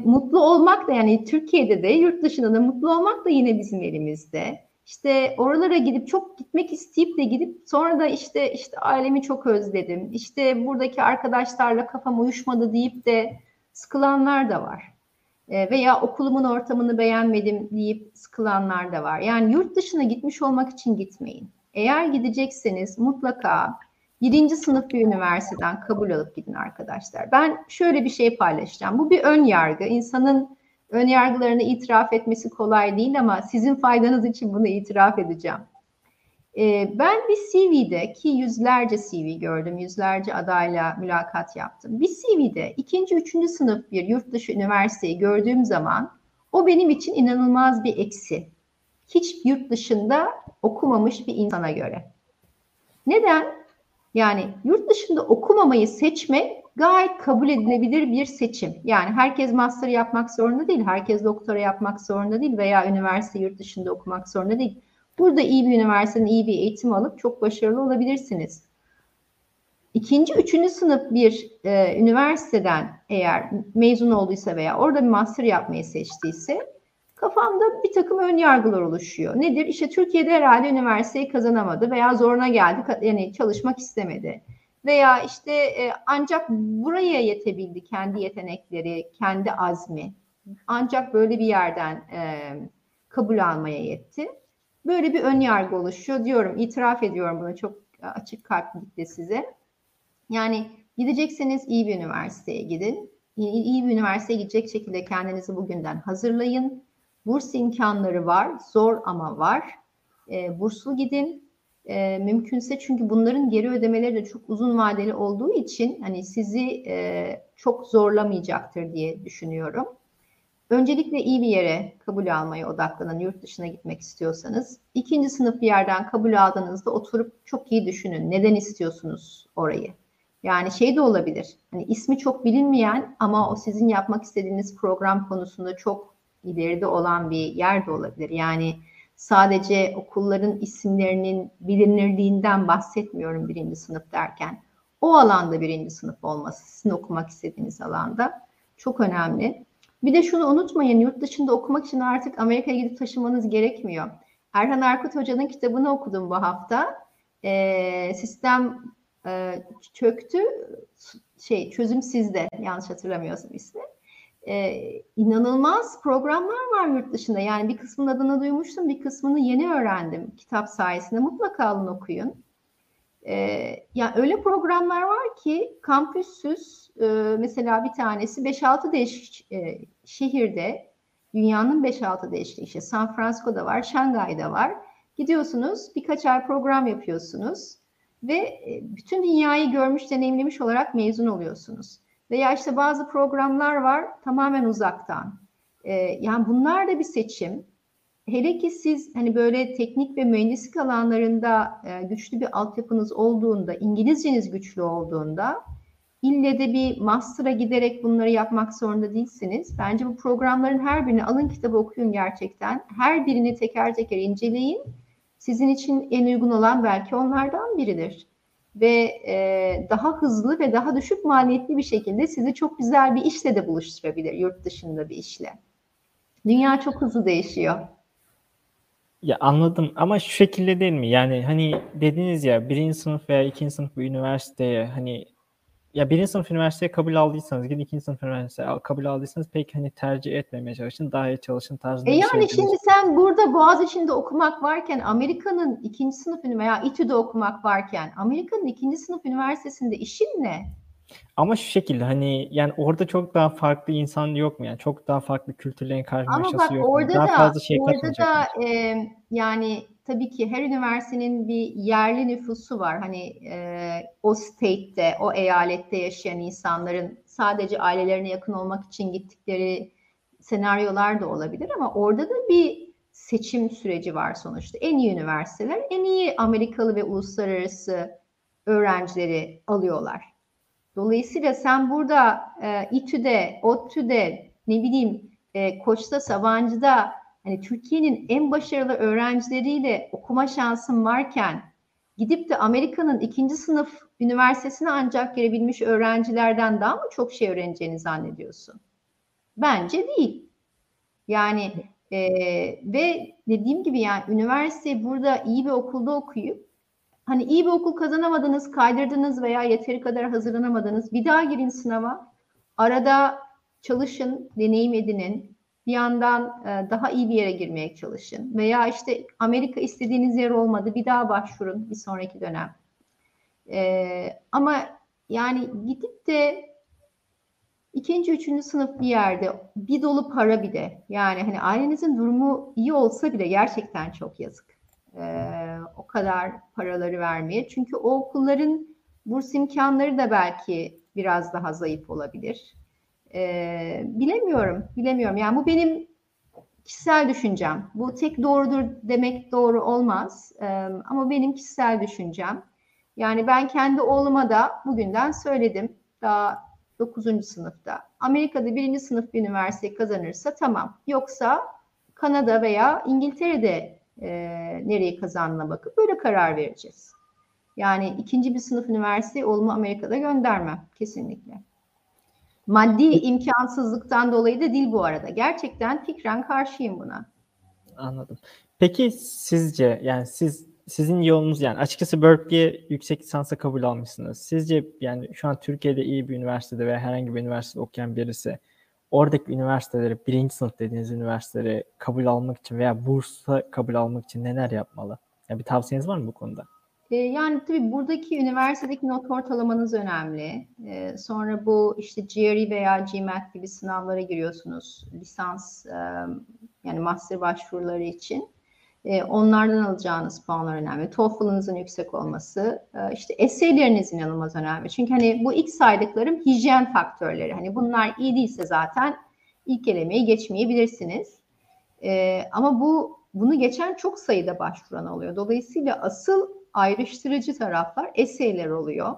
mutlu olmak da yani Türkiye'de de yurt dışında da mutlu olmak da yine bizim elimizde işte oralara gidip çok gitmek isteyip de gidip sonra da işte işte ailemi çok özledim. İşte buradaki arkadaşlarla kafam uyuşmadı deyip de sıkılanlar da var. E, veya okulumun ortamını beğenmedim deyip sıkılanlar da var. Yani yurt dışına gitmiş olmak için gitmeyin. Eğer gidecekseniz mutlaka birinci sınıf bir üniversiteden kabul alıp gidin arkadaşlar. Ben şöyle bir şey paylaşacağım. Bu bir ön yargı. İnsanın ön yargılarını itiraf etmesi kolay değil ama sizin faydanız için bunu itiraf edeceğim. Ee, ben bir CV'de ki yüzlerce CV gördüm, yüzlerce adayla mülakat yaptım. Bir CV'de ikinci, üçüncü sınıf bir yurt dışı üniversiteyi gördüğüm zaman o benim için inanılmaz bir eksi. Hiç yurt dışında okumamış bir insana göre. Neden? Yani yurt dışında okumamayı seçmek gayet kabul edilebilir bir seçim. Yani herkes master yapmak zorunda değil, herkes doktora yapmak zorunda değil veya üniversite yurt dışında okumak zorunda değil. Burada iyi bir üniversiteden iyi bir eğitim alıp çok başarılı olabilirsiniz. İkinci, üçüncü sınıf bir e, üniversiteden eğer mezun olduysa veya orada bir master yapmayı seçtiyse kafamda bir takım ön yargılar oluşuyor. Nedir? İşte Türkiye'de herhalde üniversiteyi kazanamadı veya zoruna geldi, yani çalışmak istemedi veya işte e, ancak buraya yetebildi kendi yetenekleri, kendi azmi. Ancak böyle bir yerden e, kabul almaya yetti. Böyle bir ön yargı oluşuyor diyorum. itiraf ediyorum bunu çok açık kalplikle size. Yani gidecekseniz iyi bir üniversiteye gidin. İyi, iyi bir üniversiteye gidecek şekilde kendinizi bugünden hazırlayın. Burs imkanları var, zor ama var. E, burslu gidin, e, mümkünse çünkü bunların geri ödemeleri de çok uzun vadeli olduğu için hani sizi e, çok zorlamayacaktır diye düşünüyorum. Öncelikle iyi bir yere kabul almaya odaklanın yurt dışına gitmek istiyorsanız. İkinci sınıf bir yerden kabul aldığınızda oturup çok iyi düşünün. Neden istiyorsunuz orayı? Yani şey de olabilir. Hani ismi çok bilinmeyen ama o sizin yapmak istediğiniz program konusunda çok ileride olan bir yer de olabilir. Yani sadece okulların isimlerinin bilinirliğinden bahsetmiyorum birinci sınıf derken. O alanda birinci sınıf olması, sizin okumak istediğiniz alanda çok önemli. Bir de şunu unutmayın, yurt dışında okumak için artık Amerika'ya gidip taşımanız gerekmiyor. Erhan Erkut Hoca'nın kitabını okudum bu hafta. E, sistem e, çöktü, şey çözüm sizde, yanlış hatırlamıyorsam ismi. E, inanılmaz programlar var yurt dışında. Yani bir kısmının adını duymuştum, bir kısmını yeni öğrendim kitap sayesinde. Mutlaka alın okuyun. E, yani öyle programlar var ki kampüssüz e, mesela bir tanesi 5-6 değişik e, şehirde dünyanın 5-6 değişik işte San Francisco'da var, Şangay'da var. Gidiyorsunuz birkaç ay program yapıyorsunuz ve e, bütün dünyayı görmüş, deneyimlemiş olarak mezun oluyorsunuz. Veya işte bazı programlar var tamamen uzaktan. Ee, yani bunlar da bir seçim. Hele ki siz hani böyle teknik ve mühendislik alanlarında e, güçlü bir altyapınız olduğunda, İngilizceniz güçlü olduğunda ille de bir master'a giderek bunları yapmak zorunda değilsiniz. Bence bu programların her birini alın kitabı okuyun gerçekten. Her birini teker teker inceleyin. Sizin için en uygun olan belki onlardan biridir ve e, daha hızlı ve daha düşük maliyetli bir şekilde sizi çok güzel bir işle de buluşturabilir, yurt dışında bir işle. Dünya çok hızlı değişiyor. Ya anladım ama şu şekilde değil mi? Yani hani dediniz ya birinci sınıf veya ikinci sınıf bir üniversiteye hani ya birinci sınıf üniversiteye kabul aldıysanız, gidin ikinci sınıf üniversiteye kabul aldıysanız pek hani tercih etmemeye çalışın, daha iyi çalışın tarzında e bir yani şey. şimdi sen burada Boğaziçi'nde okumak varken, Amerika'nın ikinci sınıf veya İTÜ'de okumak varken, Amerika'nın ikinci sınıf üniversitesinde işin ne? Ama şu şekilde hani yani orada çok daha farklı insan yok mu? Yani çok daha farklı kültürlerin karmaşası yok orada mu? Daha da, fazla şey orada da e, yani tabii ki her üniversitenin bir yerli nüfusu var. Hani e, o state'te, o eyalette yaşayan insanların sadece ailelerine yakın olmak için gittikleri senaryolar da olabilir ama orada da bir seçim süreci var sonuçta. En iyi üniversiteler, en iyi Amerikalı ve uluslararası öğrencileri alıyorlar. Dolayısıyla sen burada e, İTÜ'de, ODTÜ'de, ne bileyim e, Koç'ta, Sabancı'da hani Türkiye'nin en başarılı öğrencileriyle okuma şansın varken gidip de Amerika'nın ikinci sınıf üniversitesine ancak girebilmiş öğrencilerden daha mı çok şey öğreneceğini zannediyorsun? Bence değil. Yani e, ve dediğim gibi yani üniversite burada iyi bir okulda okuyup hani iyi bir okul kazanamadınız, kaydırdınız veya yeteri kadar hazırlanamadınız. Bir daha girin sınava. Arada çalışın, deneyim edinin bir yandan e, daha iyi bir yere girmeye çalışın. Veya işte Amerika istediğiniz yer olmadı bir daha başvurun bir sonraki dönem. E, ama yani gidip de ikinci, üçüncü sınıf bir yerde bir dolu para bir de yani hani ailenizin durumu iyi olsa bile gerçekten çok yazık. E, o kadar paraları vermeye. Çünkü o okulların burs imkanları da belki biraz daha zayıf olabilir. E, bilemiyorum, bilemiyorum. Yani bu benim kişisel düşüncem. Bu tek doğrudur demek doğru olmaz. E, ama benim kişisel düşüncem. Yani ben kendi oğluma da bugünden söyledim. Daha 9. sınıfta. Amerika'da birinci sınıf bir üniversite kazanırsa tamam. Yoksa Kanada veya İngiltere'de e, nereye kazandığına bakıp böyle karar vereceğiz. Yani ikinci bir sınıf üniversite oğlumu Amerika'da göndermem kesinlikle. Maddi imkansızlıktan dolayı da değil bu arada. Gerçekten fikren karşıyım buna. Anladım. Peki sizce yani siz sizin yolunuz yani açıkçası Berkeley'e yüksek lisansa kabul almışsınız. Sizce yani şu an Türkiye'de iyi bir üniversitede veya herhangi bir üniversitede okuyan birisi oradaki üniversiteleri birinci sınıf dediğiniz üniversiteleri kabul almak için veya bursa kabul almak için neler yapmalı? Yani bir tavsiyeniz var mı bu konuda? Ee, yani tabii buradaki üniversitedeki not ortalamanız önemli. Ee, sonra bu işte GRE veya GMAT gibi sınavlara giriyorsunuz. Lisans yani master başvuruları için. Ee, onlardan alacağınız puanlar önemli. TOEFL'ınızın yüksek olması, işte essay'leriniz inanılmaz önemli. Çünkü hani bu ilk saydıklarım hijyen faktörleri. Hani bunlar iyi değilse zaten ilk elemeyi geçmeyebilirsiniz. Ama bu bunu geçen çok sayıda başvuran oluyor. Dolayısıyla asıl ayrıştırıcı taraflar eseyler oluyor.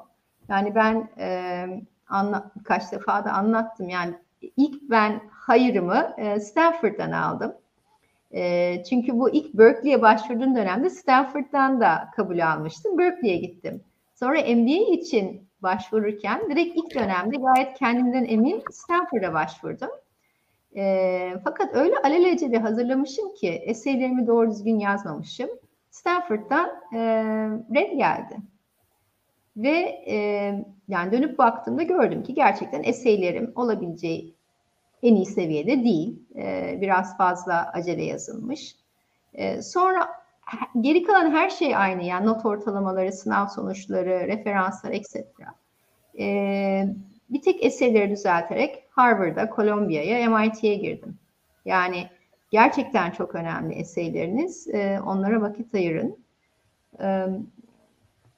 Yani ben e, anla, birkaç defa da anlattım. Yani ilk ben hayırımı e, Stanford'dan aldım. E, çünkü bu ilk Berkeley'e başvurduğum dönemde Stanford'dan da kabul almıştım. Berkeley'e gittim. Sonra MBA için başvururken direkt ilk dönemde gayet kendimden emin Stanford'a başvurdum. E, fakat öyle alelacele hazırlamışım ki eseylerimi doğru düzgün yazmamışım. Stanford'dan e, red geldi. Ve e, yani dönüp baktığımda gördüm ki gerçekten eseylerim olabileceği en iyi seviyede değil. E, biraz fazla acele yazılmış. E, sonra geri kalan her şey aynı. Yani not ortalamaları, sınav sonuçları, referanslar, etc. E, bir tek eserleri düzelterek Harvard'a, Columbia'ya, MIT'ye girdim. Yani gerçekten çok önemli eseyleriniz. E, onlara vakit ayırın. E,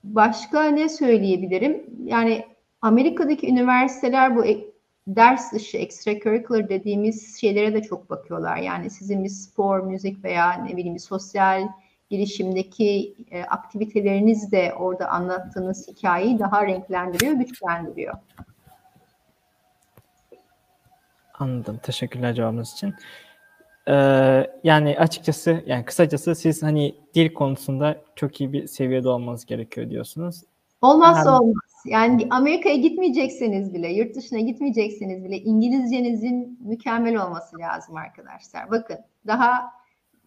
başka ne söyleyebilirim? Yani Amerika'daki üniversiteler bu ders dışı extracurricular dediğimiz şeylere de çok bakıyorlar. Yani sizin bir spor, müzik veya ne bileyim bir sosyal girişimdeki e, aktiviteleriniz de orada anlattığınız hikayeyi daha renklendiriyor, güçlendiriyor. Anladım. Teşekkürler cevabınız için. Ee, yani açıkçası yani kısacası siz hani dil konusunda çok iyi bir seviyede olmanız gerekiyor diyorsunuz. Olmazsa yani, olmaz. Yani Amerika'ya gitmeyecekseniz bile, yurt dışına gitmeyecekseniz bile İngilizcenizin mükemmel olması lazım arkadaşlar. Bakın daha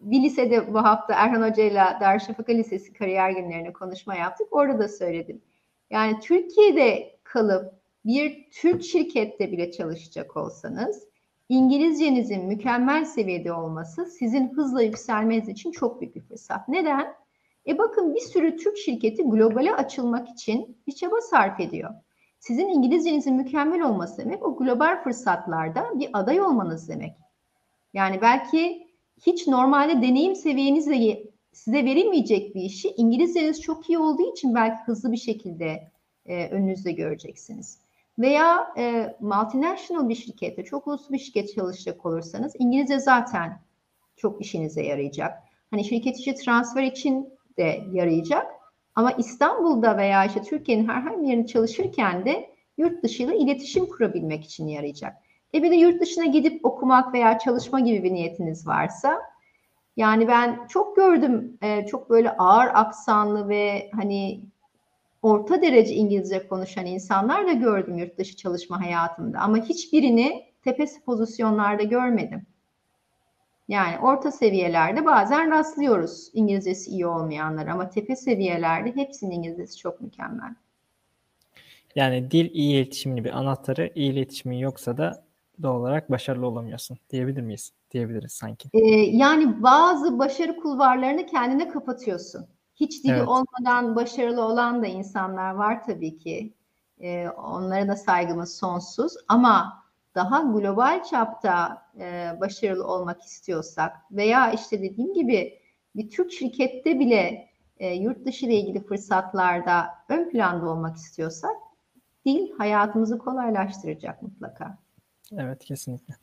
bir lisede bu hafta Erhan Hoca ile Darüşşafaka Lisesi kariyer günlerine konuşma yaptık. Orada da söyledim. Yani Türkiye'de kalıp bir Türk şirkette bile çalışacak olsanız İngilizcenizin mükemmel seviyede olması sizin hızla yükselmeniz için çok büyük bir fırsat. Neden? E bakın bir sürü Türk şirketi globale açılmak için bir çaba sarf ediyor. Sizin İngilizcenizin mükemmel olması demek o global fırsatlarda bir aday olmanız demek. Yani belki hiç normalde deneyim seviyenizle size verilmeyecek bir işi İngilizceniz çok iyi olduğu için belki hızlı bir şekilde e, önünüzde göreceksiniz. Veya e, multinational bir şirkette, çok uluslu bir şirket çalışacak olursanız İngilizce zaten çok işinize yarayacak. Hani şirket içi transfer için de yarayacak. Ama İstanbul'da veya işte Türkiye'nin herhangi bir yerinde çalışırken de yurt dışıyla iletişim kurabilmek için yarayacak. E bir de yurt dışına gidip okumak veya çalışma gibi bir niyetiniz varsa yani ben çok gördüm e, çok böyle ağır aksanlı ve hani orta derece İngilizce konuşan insanlar da gördüm yurt dışı çalışma hayatımda ama hiçbirini tepesi pozisyonlarda görmedim. Yani orta seviyelerde bazen rastlıyoruz İngilizcesi iyi olmayanlar ama tepe seviyelerde hepsinin İngilizcesi çok mükemmel. Yani dil iyi iletişimli bir anahtarı, iyi iletişimin yoksa da doğal olarak başarılı olamıyorsun diyebilir miyiz? Diyebiliriz sanki. Ee, yani bazı başarı kulvarlarını kendine kapatıyorsun. Hiç dili evet. olmadan başarılı olan da insanlar var tabii ki. Ee, onlara da saygımız sonsuz ama daha global çapta e, başarılı olmak istiyorsak veya işte dediğim gibi bir Türk şirkette bile e, yurt dışı ile ilgili fırsatlarda ön planda olmak istiyorsak dil hayatımızı kolaylaştıracak mutlaka. Evet kesinlikle.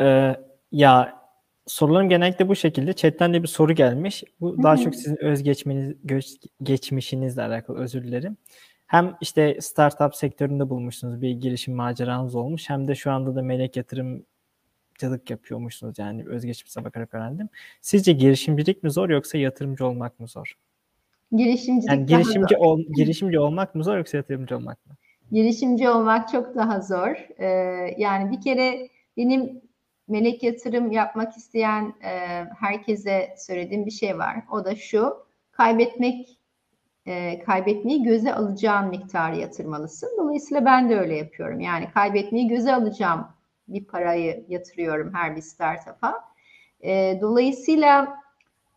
Ee, ya sorularım genellikle bu şekilde. Chatten de bir soru gelmiş. Bu Hı-hı. daha çok sizin özgeçmeniz, geçmişinizle alakalı özür dilerim hem işte startup sektöründe bulmuşsunuz bir girişim maceranız olmuş hem de şu anda da melek yatırımcılık yapıyormuşsunuz yani özgeçmişe bakarak öğrendim. Sizce girişimcilik mi zor yoksa yatırımcı olmak mı zor? Girişimcilik yani girişimci zor. ol, girişimci olmak mı zor yoksa yatırımcı olmak mı? Girişimci olmak çok daha zor. Ee, yani bir kere benim melek yatırım yapmak isteyen e, herkese söylediğim bir şey var. O da şu, kaybetmek e, kaybetmeyi göze alacağın miktarı yatırmalısın. Dolayısıyla ben de öyle yapıyorum. Yani kaybetmeyi göze alacağım bir parayı yatırıyorum her bir startup'a. E, dolayısıyla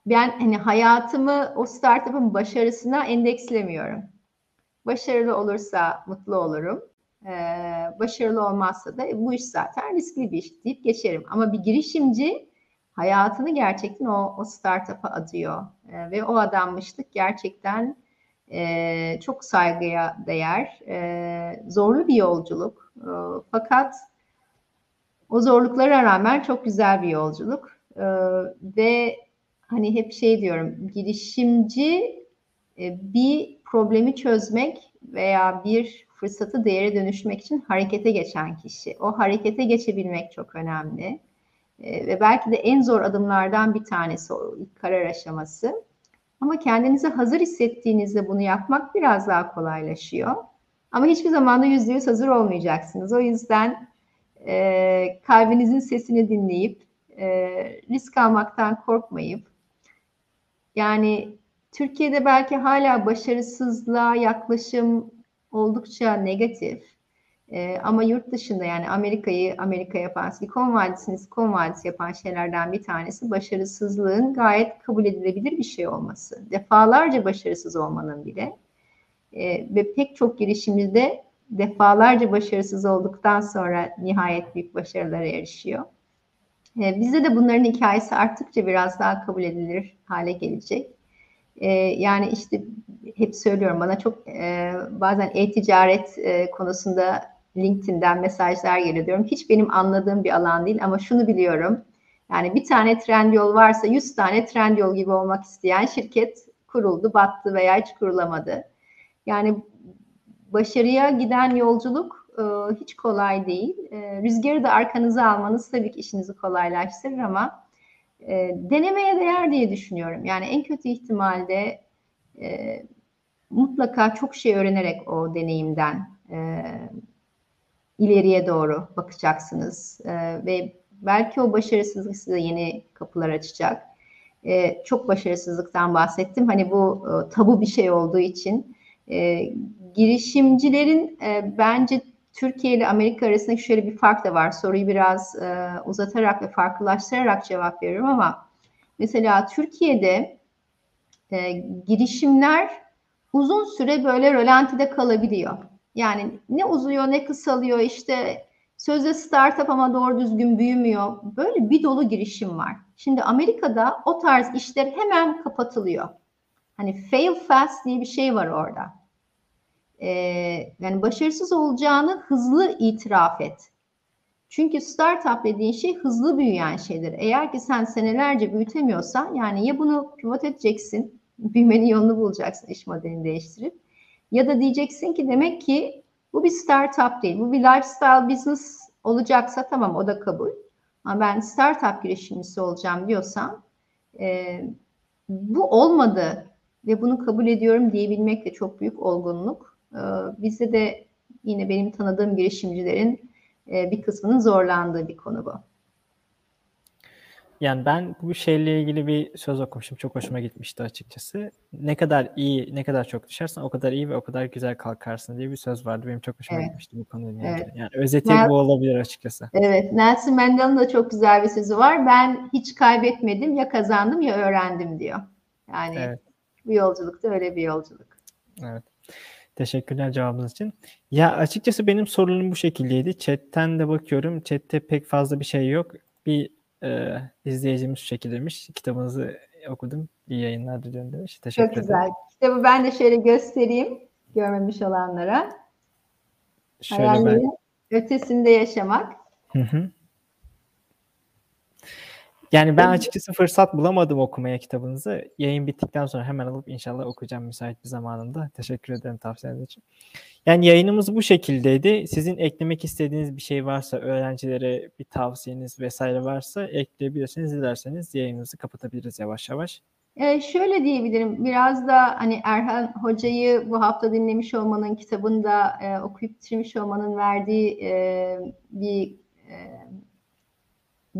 ben hani hayatımı o startup'ın başarısına endekslemiyorum. Başarılı olursa mutlu olurum. Ee, başarılı olmazsa da bu iş zaten riskli bir iş deyip geçerim. Ama bir girişimci hayatını gerçekten o, o startup'a adıyor. Ee, ve o adanmışlık gerçekten e, çok saygıya değer, e, zorlu bir yolculuk. E, fakat o zorluklara rağmen çok güzel bir yolculuk. E, ve hani hep şey diyorum, girişimci e, bir problemi çözmek veya bir fırsatı değere dönüşmek için harekete geçen kişi. O harekete geçebilmek çok önemli. E, ve belki de en zor adımlardan bir tanesi o ilk karar aşaması. Ama kendinizi hazır hissettiğinizde bunu yapmak biraz daha kolaylaşıyor. Ama hiçbir zaman da yüzde yüz hazır olmayacaksınız. O yüzden e, kalbinizin sesini dinleyip e, risk almaktan korkmayıp yani Türkiye'de belki hala başarısızlığa yaklaşım oldukça negatif. E, ama yurt dışında yani Amerika'yı Amerika yapan, Silikon Vadisi'ni Silikon Vadisi yapan şeylerden bir tanesi başarısızlığın gayet kabul edilebilir bir şey olması. Defalarca başarısız olmanın bile e, ve pek çok girişimde defalarca başarısız olduktan sonra nihayet büyük başarılara erişiyor. E, bizde de bunların hikayesi arttıkça biraz daha kabul edilir hale gelecek. E, yani işte hep söylüyorum bana çok e, bazen e-ticaret e, konusunda LinkedIn'den mesajlar geliyor diyorum. Hiç benim anladığım bir alan değil ama şunu biliyorum. Yani bir tane Trendyol varsa 100 tane Trendyol gibi olmak isteyen şirket kuruldu, battı veya hiç kurulamadı. Yani başarıya giden yolculuk e, hiç kolay değil. E, rüzgarı da arkanıza almanız tabii ki işinizi kolaylaştırır ama e, denemeye değer diye düşünüyorum. Yani en kötü ihtimalde e, mutlaka çok şey öğrenerek o deneyimden e, ileriye doğru bakacaksınız e, ve belki o başarısızlık size yeni kapılar açacak. E, çok başarısızlıktan bahsettim. Hani bu e, tabu bir şey olduğu için e, girişimcilerin e, bence Türkiye ile Amerika arasındaki şöyle bir fark da var. Soruyu biraz e, uzatarak ve farklılaştırarak cevap veriyorum ama mesela Türkiye'de e, girişimler uzun süre böyle rölantide kalabiliyor. Yani ne uzuyor ne kısalıyor işte sözde startup ama doğru düzgün büyümüyor. Böyle bir dolu girişim var. Şimdi Amerika'da o tarz işler hemen kapatılıyor. Hani fail fast diye bir şey var orada. Ee, yani başarısız olacağını hızlı itiraf et. Çünkü startup dediğin şey hızlı büyüyen şeydir. Eğer ki sen senelerce büyütemiyorsan yani ya bunu pivot edeceksin, büyümenin yolunu bulacaksın iş modelini değiştirip ya da diyeceksin ki demek ki bu bir startup değil, bu bir lifestyle business olacaksa tamam o da kabul. Ama ben startup girişimcisi olacağım diyorsan e, bu olmadı ve bunu kabul ediyorum diyebilmek de çok büyük olgunluk. E, bizde de yine benim tanıdığım girişimcilerin e, bir kısmının zorlandığı bir konu bu. Yani ben bu şeyle ilgili bir söz okumuşum. Çok hoşuma gitmişti açıkçası. Ne kadar iyi, ne kadar çok düşersen o kadar iyi ve o kadar güzel kalkarsın diye bir söz vardı. Benim çok hoşuma evet. gitmişti bu konuyla ilgili. Evet. Yani özeti Nel- bu olabilir açıkçası. Evet. Nelson Mandela'nın da çok güzel bir sözü var. Ben hiç kaybetmedim ya kazandım ya öğrendim diyor. Yani evet. bu yolculuk da öyle bir yolculuk. Evet. Teşekkürler cevabınız için. Ya açıkçası benim sorularım bu şekildeydi. Chat'ten de bakıyorum. Chat'te pek fazla bir şey yok. Bir e, izleyicimiz şu şekilde demiş. Kitabınızı okudum. İyi yayınlar diliyorum demiş. Teşekkür Çok güzel. Ederim. Kitabı ben de şöyle göstereyim görmemiş olanlara. Şöyle Hayallerin ben... ötesinde yaşamak. Hı hı. Yani ben açıkçası fırsat bulamadım okumaya kitabınızı. Yayın bittikten sonra hemen alıp inşallah okuyacağım müsait bir zamanında. Teşekkür ederim tavsiyeniz için. Yani yayınımız bu şekildeydi. Sizin eklemek istediğiniz bir şey varsa, öğrencilere bir tavsiyeniz vesaire varsa ekleyebilirsiniz. Dilerseniz yayınımızı kapatabiliriz yavaş yavaş. Ee, şöyle diyebilirim, biraz da hani Erhan Hoca'yı bu hafta dinlemiş olmanın, kitabında e, okuyup bitirmiş olmanın verdiği e, bir e,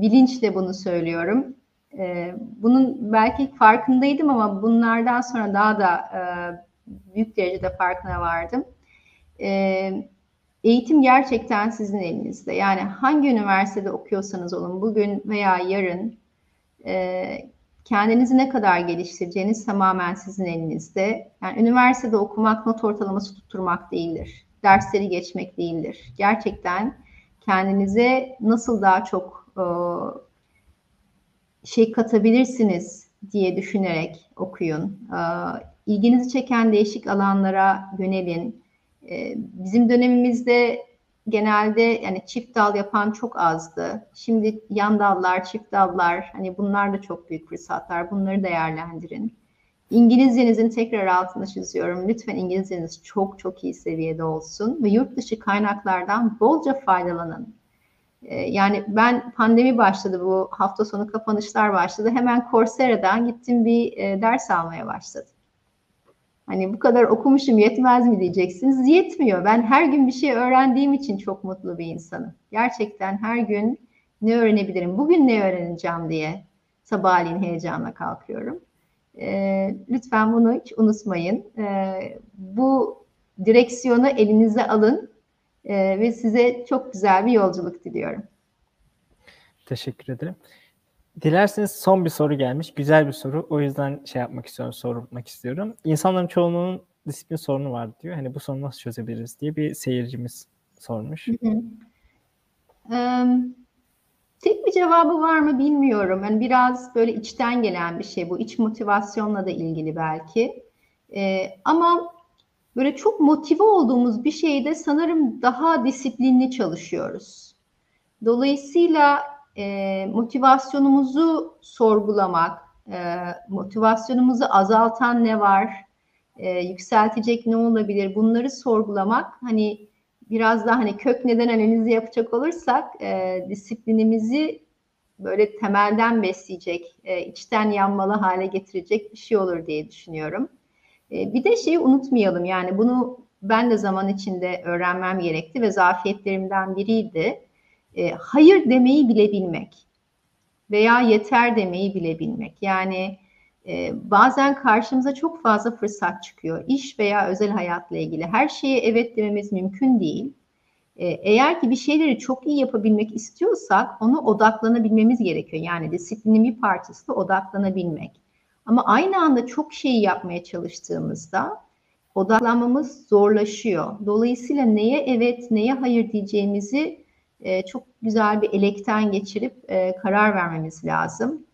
bilinçle bunu söylüyorum. E, bunun belki farkındaydım ama bunlardan sonra daha da e, büyük derecede farkına vardım. E, eğitim gerçekten sizin elinizde. Yani hangi üniversitede okuyorsanız olun bugün veya yarın e, kendinizi ne kadar geliştireceğiniz tamamen sizin elinizde. Yani üniversitede okumak not ortalaması tutturmak değildir. Dersleri geçmek değildir. Gerçekten kendinize nasıl daha çok şey katabilirsiniz diye düşünerek okuyun. E, ilginizi çeken değişik alanlara yönelin. E, bizim dönemimizde genelde yani çift dal yapan çok azdı. Şimdi yan dallar, çift dallar hani bunlar da çok büyük fırsatlar. Bunları değerlendirin. İngilizcenizin tekrar altını çiziyorum. Lütfen İngilizceniz çok çok iyi seviyede olsun ve yurt dışı kaynaklardan bolca faydalanın. Ee, yani ben pandemi başladı bu hafta sonu kapanışlar başladı. Hemen Coursera'dan gittim bir e, ders almaya başladım. Hani bu kadar okumuşum yetmez mi diyeceksiniz. Yetmiyor. Ben her gün bir şey öğrendiğim için çok mutlu bir insanım. Gerçekten her gün ne öğrenebilirim, bugün ne öğreneceğim diye sabahleyin heyecanla kalkıyorum. E, lütfen bunu hiç unutmayın. E, bu direksiyonu elinize alın E, ve size çok güzel bir yolculuk diliyorum. Teşekkür ederim. Dilerseniz son bir soru gelmiş. Güzel bir soru. O yüzden şey yapmak istiyorum, sormak istiyorum. İnsanların çoğunluğunun disiplin sorunu var diyor. Hani bu sorunu nasıl çözebiliriz diye bir seyircimiz sormuş. Hı hı. Um, tek bir cevabı var mı bilmiyorum. Yani biraz böyle içten gelen bir şey bu. İç motivasyonla da ilgili belki. Ee, ama böyle çok motive olduğumuz bir şeyde sanırım daha disiplinli çalışıyoruz. Dolayısıyla e, motivasyonumuzu sorgulamak, e, motivasyonumuzu azaltan ne var, e, yükseltecek ne olabilir bunları sorgulamak hani biraz daha hani kök neden analizi yapacak olursak e, disiplinimizi böyle temelden besleyecek, e, içten yanmalı hale getirecek bir şey olur diye düşünüyorum. E, bir de şeyi unutmayalım yani bunu ben de zaman içinde öğrenmem gerekti ve zafiyetlerimden biriydi. E, hayır demeyi bilebilmek veya yeter demeyi bilebilmek. Yani e, bazen karşımıza çok fazla fırsat çıkıyor. İş veya özel hayatla ilgili her şeye evet dememiz mümkün değil. E, eğer ki bir şeyleri çok iyi yapabilmek istiyorsak ona odaklanabilmemiz gerekiyor. Yani disiplinin bir parçası da odaklanabilmek. Ama aynı anda çok şeyi yapmaya çalıştığımızda odaklanmamız zorlaşıyor. Dolayısıyla neye evet, neye hayır diyeceğimizi e, çok güzel bir elekten geçirip e, karar vermemiz lazım.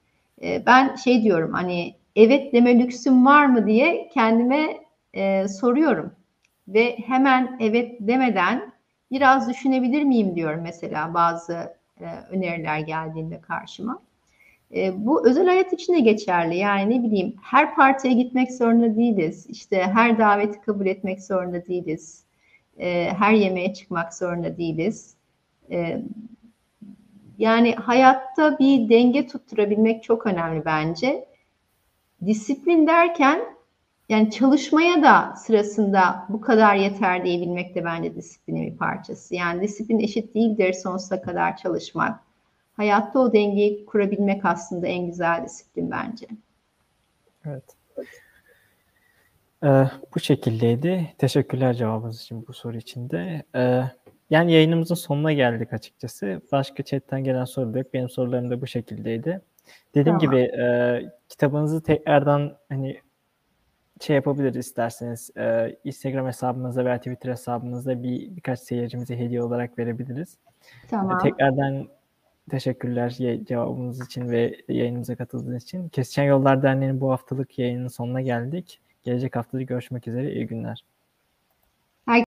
E, ben şey diyorum hani evet deme lüksüm var mı diye kendime e, soruyorum. Ve hemen evet demeden biraz düşünebilir miyim diyorum mesela bazı e, öneriler geldiğinde karşıma. E, bu özel hayat için de geçerli. Yani ne bileyim her partiye gitmek zorunda değiliz. İşte her daveti kabul etmek zorunda değiliz. E, her yemeğe çıkmak zorunda değiliz. E, yani hayatta bir denge tutturabilmek çok önemli bence. Disiplin derken yani çalışmaya da sırasında bu kadar yeter diyebilmek de bence disiplinin bir parçası. Yani disiplin eşit değildir sonsuza kadar çalışmak. Hayatta o dengeyi kurabilmek aslında en güzel disiplin bence. Evet. Ee, bu şekildeydi. Teşekkürler cevabınız için bu soru için de. Ee, yani yayınımızın sonuna geldik açıkçası. Başka chatten gelen soru da yok. Benim sorularım da bu şekildeydi. Dediğim tamam. gibi e, kitabınızı tekrardan hani şey yapabiliriz isterseniz e, Instagram hesabımızda veya Twitter hesabımızda bir birkaç seyircimize hediye olarak verebiliriz. Tamam. E, tekrardan teşekkürler cevabınız için ve yayınımıza katıldığınız için. Kesişen Yollar Derneği'nin bu haftalık yayının sonuna geldik. Gelecek haftada görüşmek üzere. İyi günler.